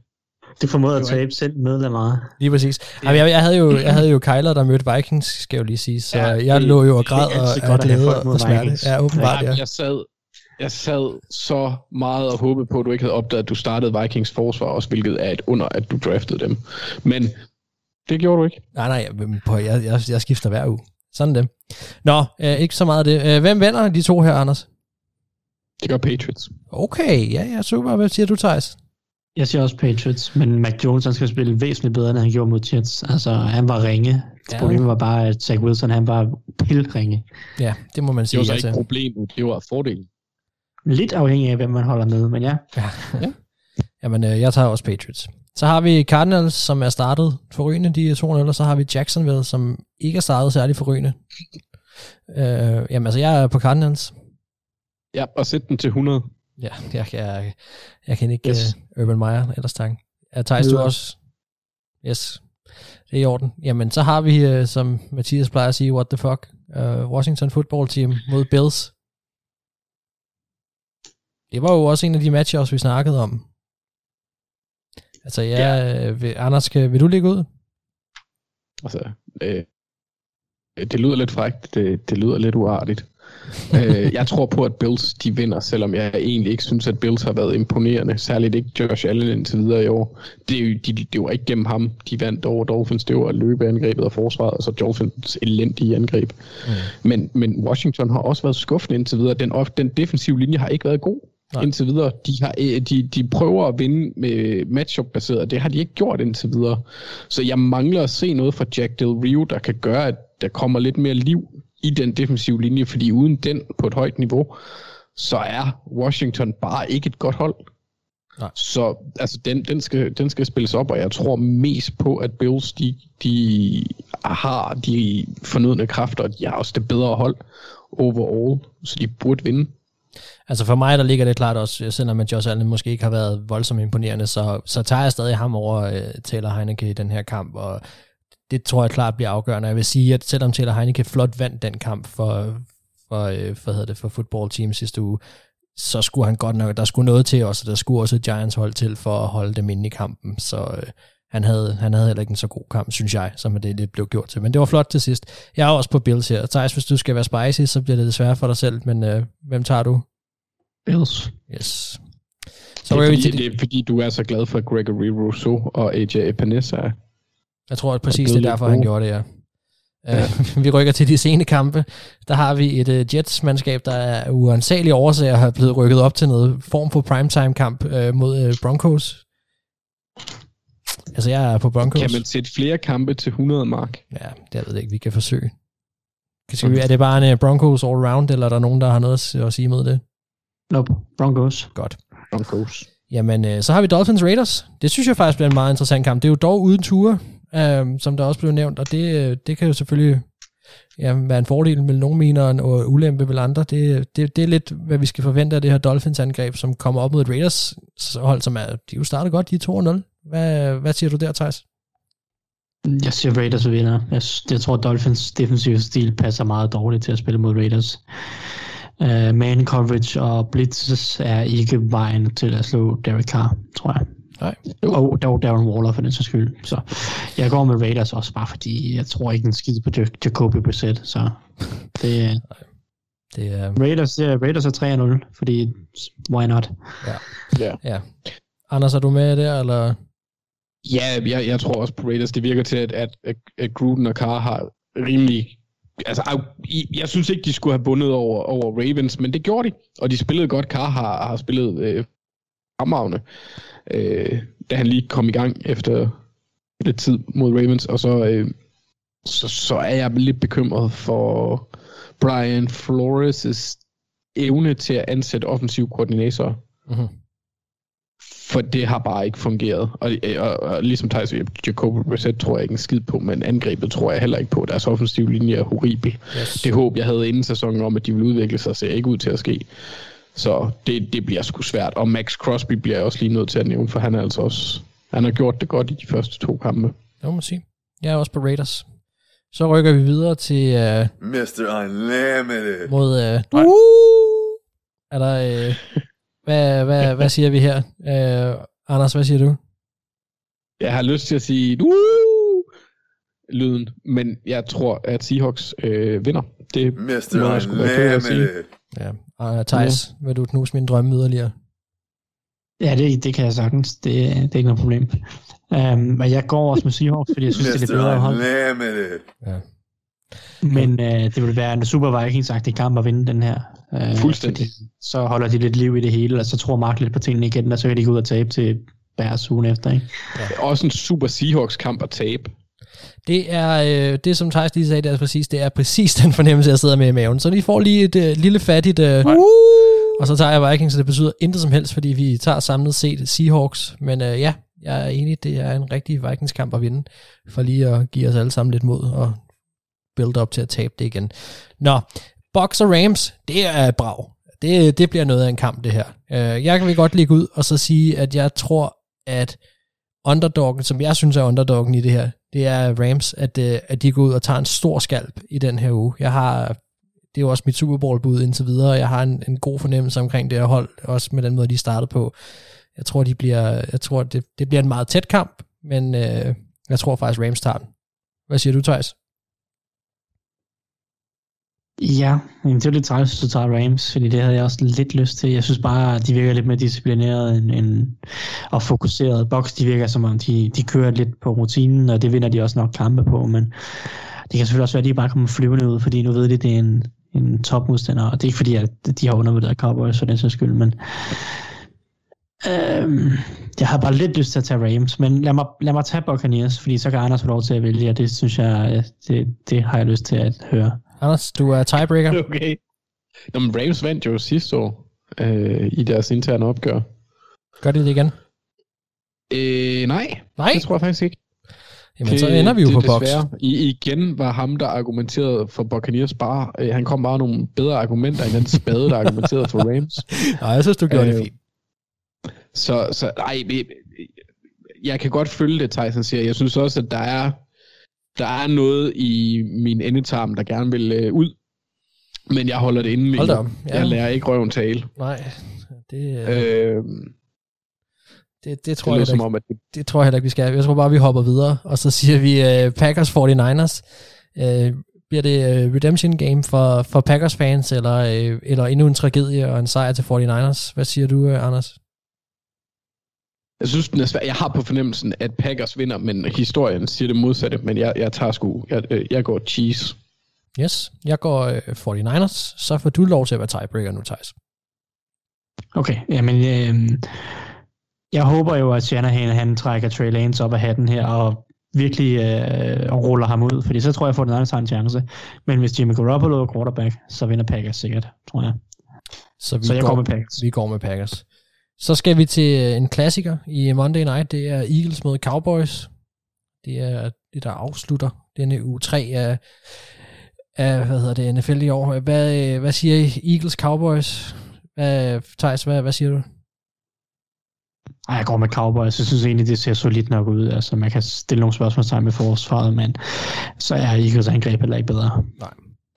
det formåede at tabe selv med Lamar. Lige præcis. Ja. Jamen, jeg, jeg, havde jo, jeg havde jo Kyler, der mødte Vikings, skal jeg jo lige sige, så ja, jeg det, lå jo og græd og af glæde og smerte. Ja, åbenbart, ja. Jeg sad, jeg sad så meget og håbede på, at du ikke havde opdaget, at du startede Vikings forsvar også, hvilket er et under, at du draftede dem. Men det gjorde du ikke. Nej, nej, på, jeg, jeg, jeg skifter hver uge. Sådan det. Nå, øh, ikke så meget af det. Øh, hvem vinder de to her, Anders? Det gør Patriots. Okay, ja, ja, super. Hvad siger du, Thijs? Jeg siger også Patriots, men Mac Jones han skal spille væsentligt bedre, end han gjorde mod Jets. Altså, han var ringe. Ja. Problemet var bare, at Zach Wilson, han var pilringe. Ja, det må man sige. Det var så ikke altså. problemet, det var fordelen. Lidt afhængig af, hvem man holder med, men ja. Ja, ja. Jamen, øh, jeg tager også Patriots. Så har vi Cardinals, som er startet forrygende, de er 2 og så har vi Jacksonville, som ikke er startet særlig forrygende. Øh, jamen, altså, jeg er på Cardinals. Ja, og sæt den til 100. Ja, jeg, jeg, jeg kan ikke yes. uh, Urban Meyer ellers tak. Ja, Thijs, du også? Yes, det er i orden. Jamen, så har vi, uh, som Mathias plejer at sige, what the fuck, uh, Washington football team mod Bills. Det var jo også en af de matcher, vi snakkede om. Altså, ja, ja. Vil, Anders, kan, vil du ligge ud? Altså, øh, det lyder lidt frækt, det, det lyder lidt uartigt øh, jeg tror på, at Bills de vinder, selvom jeg egentlig ikke synes, at Bills har været imponerende. Særligt ikke Josh Allen indtil videre i år. Det, jo, de, det var ikke gennem ham, de vandt over Dolphins. Det var løbeangrebet og forsvaret, og så Dolphins elendige angreb. Mm. Men, men Washington har også været skuffende indtil videre. Den, den defensive linje har ikke været god. Nej. indtil videre. De, har, øh, de, de prøver at vinde med matchup-baseret, det har de ikke gjort indtil videre. Så jeg mangler at se noget fra Jack Del Rio, der kan gøre, at der kommer lidt mere liv i den defensive linje, fordi uden den på et højt niveau, så er Washington bare ikke et godt hold. Nej. Så altså, den, den, skal, den skal spilles op, og jeg tror mest på, at Bills de, de har de fornødne kræfter, og de har også det bedre hold overall, så de burde vinde. Altså for mig, der ligger det klart også, selvom at Josh Allen måske ikke har været voldsomt imponerende, så, så tager jeg stadig ham over uh, Taylor Heineke i den her kamp, og det tror jeg klart bliver afgørende. Jeg vil sige, at selvom Taylor Heineke flot vandt den kamp for, for, øh, hvad hedder det, for football team sidste uge, så skulle han godt nok, der skulle noget til også, der skulle også et Giants hold til for at holde dem inde i kampen, så øh, han, havde, han havde heller ikke en så god kamp, synes jeg, som det lidt blev gjort til. Men det var flot til sidst. Jeg er også på Bills her. Thijs, hvis du skal være spicy, så bliver det desværre for dig selv, men øh, hvem tager du? Bills. Yes. Så det, er fordi, det er fordi, du er så glad for Gregory Rousseau og AJ Epinesa. Jeg tror at præcis, det er derfor, han gjorde det, ja. Ja. Uh, vi rykker til de sene kampe. Der har vi et uh, Jets-mandskab, der er uansagelige årsager har blevet rykket op til noget form for primetime-kamp uh, mod uh, Broncos. Altså, jeg er på Broncos. Kan man sætte flere kampe til 100 mark? Ja, det ved jeg ikke. Vi kan forsøge. Skal vi, er det bare en uh, Broncos all-round, eller er der nogen, der har noget at sige mod det? Nope, Broncos. Godt. Broncos. Jamen, uh, så har vi Dolphins Raiders. Det synes jeg faktisk bliver en meget interessant kamp. Det er jo dog uden ture øh, som der også blev nævnt, og det, øh, det kan jo selvfølgelig ja, være en fordel med nogle mener og ulempe ved andre. Det, det, det er lidt, hvad vi skal forvente af det her Dolphins-angreb, som kommer op mod et Raiders hold, som er, de jo starter godt, de er 2-0. Hvad, hvad siger du der, Thijs? Jeg siger Raiders vinder. Jeg, jeg tror, Dolphins defensive stil passer meget dårligt til at spille mod Raiders. Uh, man coverage og blitzes er ikke vejen til at slå Derek Carr, tror jeg. Nej. Og der var Darren Waller for den sags skyld. Så jeg går med Raiders også bare fordi, jeg tror ikke en skid på Jacoby Brissett. Så det, det er... Raiders, ja, Raiders er 3-0, fordi why not? Ja. ja. ja. Anders, er du med der, eller? Ja, jeg, jeg tror også på Raiders. Det virker til, at, at, at, at Gruden og Carr har rimelig altså, jeg, jeg synes ikke, de skulle have bundet over, over Ravens, men det gjorde de, og de spillede godt. Carr har, har spillet øh, fremragende øh, da han lige kom i gang efter lidt tid mod Ravens, og så, øh, så, så er jeg lidt bekymret for Brian Flores' evne til at ansætte offensiv koordinatorer. Mhm. For det har bare ikke fungeret. Og, og, og ligesom Thijs Jacob Brissett tror jeg ikke en skid på, men angrebet tror jeg heller ikke på. Deres offensive linje er horribel. Yes. Det håb, jeg havde inden sæsonen om, at de ville udvikle sig, ser ikke ud til at ske. Så det, det bliver sgu svært. Og Max Crosby bliver jeg også lige nødt til at nævne, for han er altså også... Han har gjort det godt i de første to kampe. Det må man sige. Jeg er også på Raiders. Så rykker vi videre til uh, Mr. Unlimited. mod... Uh, er der... Uh, hvad, hvad, hvad siger vi her? Uh, Anders, hvad siger du? Jeg har lyst til at sige... Woo! lyden, men jeg tror, at Seahawks øh, vinder. Det Mr. må jeg sgu være at sige. Ja. Og Thijs, ja. vil du knuse min drømme yderligere? Ja, det, det kan jeg sagtens. Det, det er ikke noget problem. Um, men jeg går også med Seahawks, fordi jeg synes, det er lidt bedre hold. Unlimited. Ja. Men uh, det vil være en super vikings kamp at vinde den her. Uh, Fuldstændig. Så holder de lidt liv i det hele, og så tror Mark lidt på tingene igen, og så kan de gå ud og tabe til Bears ugen efter. Ikke? Det er også en super Seahawks-kamp at tabe. Det er, øh, det som Thijs lige sagde, det er præcis, det er præcis den fornemmelse, jeg sidder med i maven. Så de får lige et øh, lille fattigt, øh, og så tager jeg Vikings, så det betyder intet som helst, fordi vi tager samlet set Seahawks. Men øh, ja, jeg er enig, det er en rigtig Vikings-kamp at vinde, for lige at give os alle sammen lidt mod og build op til at tabe det igen. Nå, Bucks og Rams, det er brav. Det, det bliver noget af en kamp, det her. Øh, jeg kan vi godt ligge ud og så sige, at jeg tror, at underdoggen, som jeg synes er underdoggen i det her, det er Rams, at, øh, at de går ud og tager en stor skalp i den her uge. Jeg har, det er jo også mit Super Bowl bud indtil videre, og jeg har en, en god fornemmelse omkring det her hold, også med den måde, de startede på. Jeg tror, de bliver, jeg tror det, det bliver en meget tæt kamp, men øh, jeg tror faktisk, Rams tager den. Hvad siger du, Thijs? Ja, jamen det er lidt træls, hvis du tager Rams, fordi det havde jeg også lidt lyst til. Jeg synes bare, at de virker lidt mere disciplineret end, end, og fokuseret. Box, de virker som om, de, de kører lidt på rutinen, og det vinder de også nok kampe på, men det kan selvfølgelig også være, at de bare kommer flyvende ud, fordi nu ved de, det er en, en topmodstander, og det er ikke fordi, at de har undervurderet Cowboys for den sags skyld, men øhm, jeg har bare lidt lyst til at tage Rams, men lad mig, lad mig tage Buccaneers, fordi så kan Anders få lov til at vælge, og det synes jeg, øh, det, det har jeg lyst til at høre. Anders, du er tiebreaker. Okay. Nå, men Rams vandt jo sidste år øh, i deres interne opgør. Gør de det igen? Øh, nej, Nej? det tror jeg faktisk ikke. Jamen, så ender vi jo det, på det desværre. I, igen var ham, der argumenterede for Buccaneers bare, øh, han kom bare nogle bedre argumenter end den spade, der argumenterede for Rams. Nej, jeg synes, du gjorde det Øh, fint. Så, så ej, vi- jeg kan godt følge det, Tyson siger. Jeg synes også, at der er, der er noget i min endetarm, der gerne vil øh, ud. Men jeg holder det inde med. Hold da op, ja. Jeg lærer ikke røven tale. Nej, det, øh, Øh, det, det, tror det jeg som heller om, ikke, at det, det tror jeg heller ikke, vi skal. Jeg tror bare, vi hopper videre, og så siger vi uh, Packers 49ers. Uh, bliver det uh, redemption game for, for Packers fans, eller, uh, eller endnu en tragedie og en sejr til 49ers? Hvad siger du, uh, Anders? Jeg synes, den er svær. Jeg har på fornemmelsen, at Packers vinder, men historien siger det modsatte. Men jeg, jeg tager sgu, jeg, øh, jeg går cheese. Yes, jeg går uh, 49ers, så får du lov til at være tiebreaker nu, Thijs. Okay, jamen, øh, jeg håber jo, at Shanahan han trækker Trey Lance op af hatten her, og virkelig øh, ruller ham ud, fordi så tror jeg, at 49ers har en chance. Men hvis Jimmy Garoppolo er quarterback, så vinder Packers sikkert, tror jeg. Så, vi Så jeg går med Packers. Vi går med Packers. Så skal vi til øh, en klassiker i Monday Night. Det er Eagles mod Cowboys. Det er det, der afslutter denne uge 3 af, af hvad hedder det, NFL i år. Hvad, øh, hvad siger I? Eagles Cowboys? Hvad, Thijs, hvad, hvad siger du? Ej, jeg går med Cowboys. Jeg synes egentlig, det ser solidt nok ud. Altså, man kan stille nogle spørgsmålstegn med forsvaret, men så er Eagles angreb heller ikke bedre.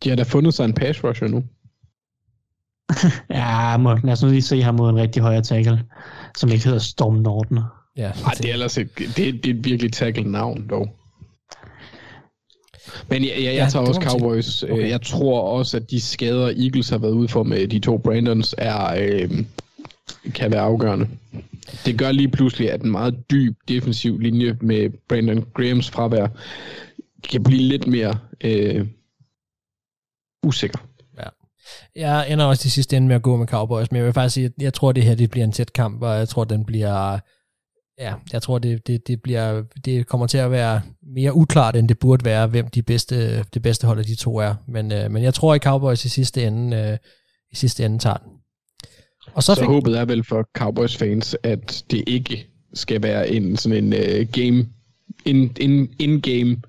De har da fundet sig en pass rusher nu. Ja, må, lad os nu lige se ham mod en rigtig højre tackle, som ikke hedder Storm Norton. Ja, Ej, det er ellers et, det, det er et virkelig tackle navn, dog. Men jeg, jeg, jeg Ja, tager også. Cowboys. Okay. Okay. Jeg tror også, at de skader, Eagles har været ude for med de to Brandons, er, øh, kan være afgørende. Det gør lige pludselig, at en meget dyb defensiv linje med Brandon Grahams fravær kan blive lidt mere øh, usikker. Jeg ender også i sidste ende med at gå med Cowboys, men jeg vil faktisk sige, at jeg tror, det her det bliver en tæt kamp, og jeg tror, den bliver... Ja, jeg tror, det, det, det, bliver, det kommer til at være mere uklart, end det burde være, hvem de bedste, det bedste hold af de to er. Men, øh, men jeg tror i Cowboys i sidste ende, øh, i sidste ende tager den. Og så, Så fik, håbet er vel for Cowboys fans, at det ikke skal være en sådan en uh, game, in, in, in-game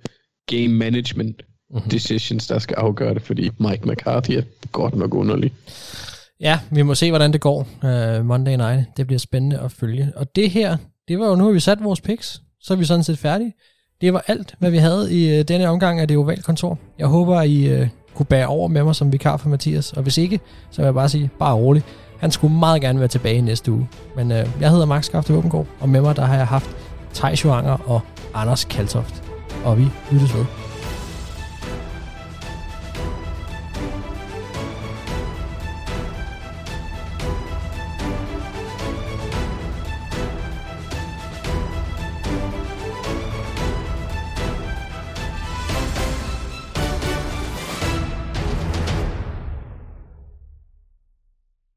game management mm-hmm. decisions, der skal afgøre det, fordi Mike McCarthy er godt nok underlig. ja, vi må se, hvordan det går uh, Monday Night. Det bliver spændende at følge. Og det her, det var jo nu, har vi sat vores picks. Så er vi sådan set færdige. Det var alt, hvad vi havde i uh, denne omgang af det ovale kontor. Jeg håber, I uh, kunne bære over med mig som vikar for Mathias. Og hvis ikke, så vil jeg bare sige, bare rolig. Han skulle meget gerne være tilbage næste uge. Men uh, jeg hedder Max Skafte Våbengård, og med mig der har jeg haft Thijs Joanger og Anders Kaltoft. Og vi lyttes ved.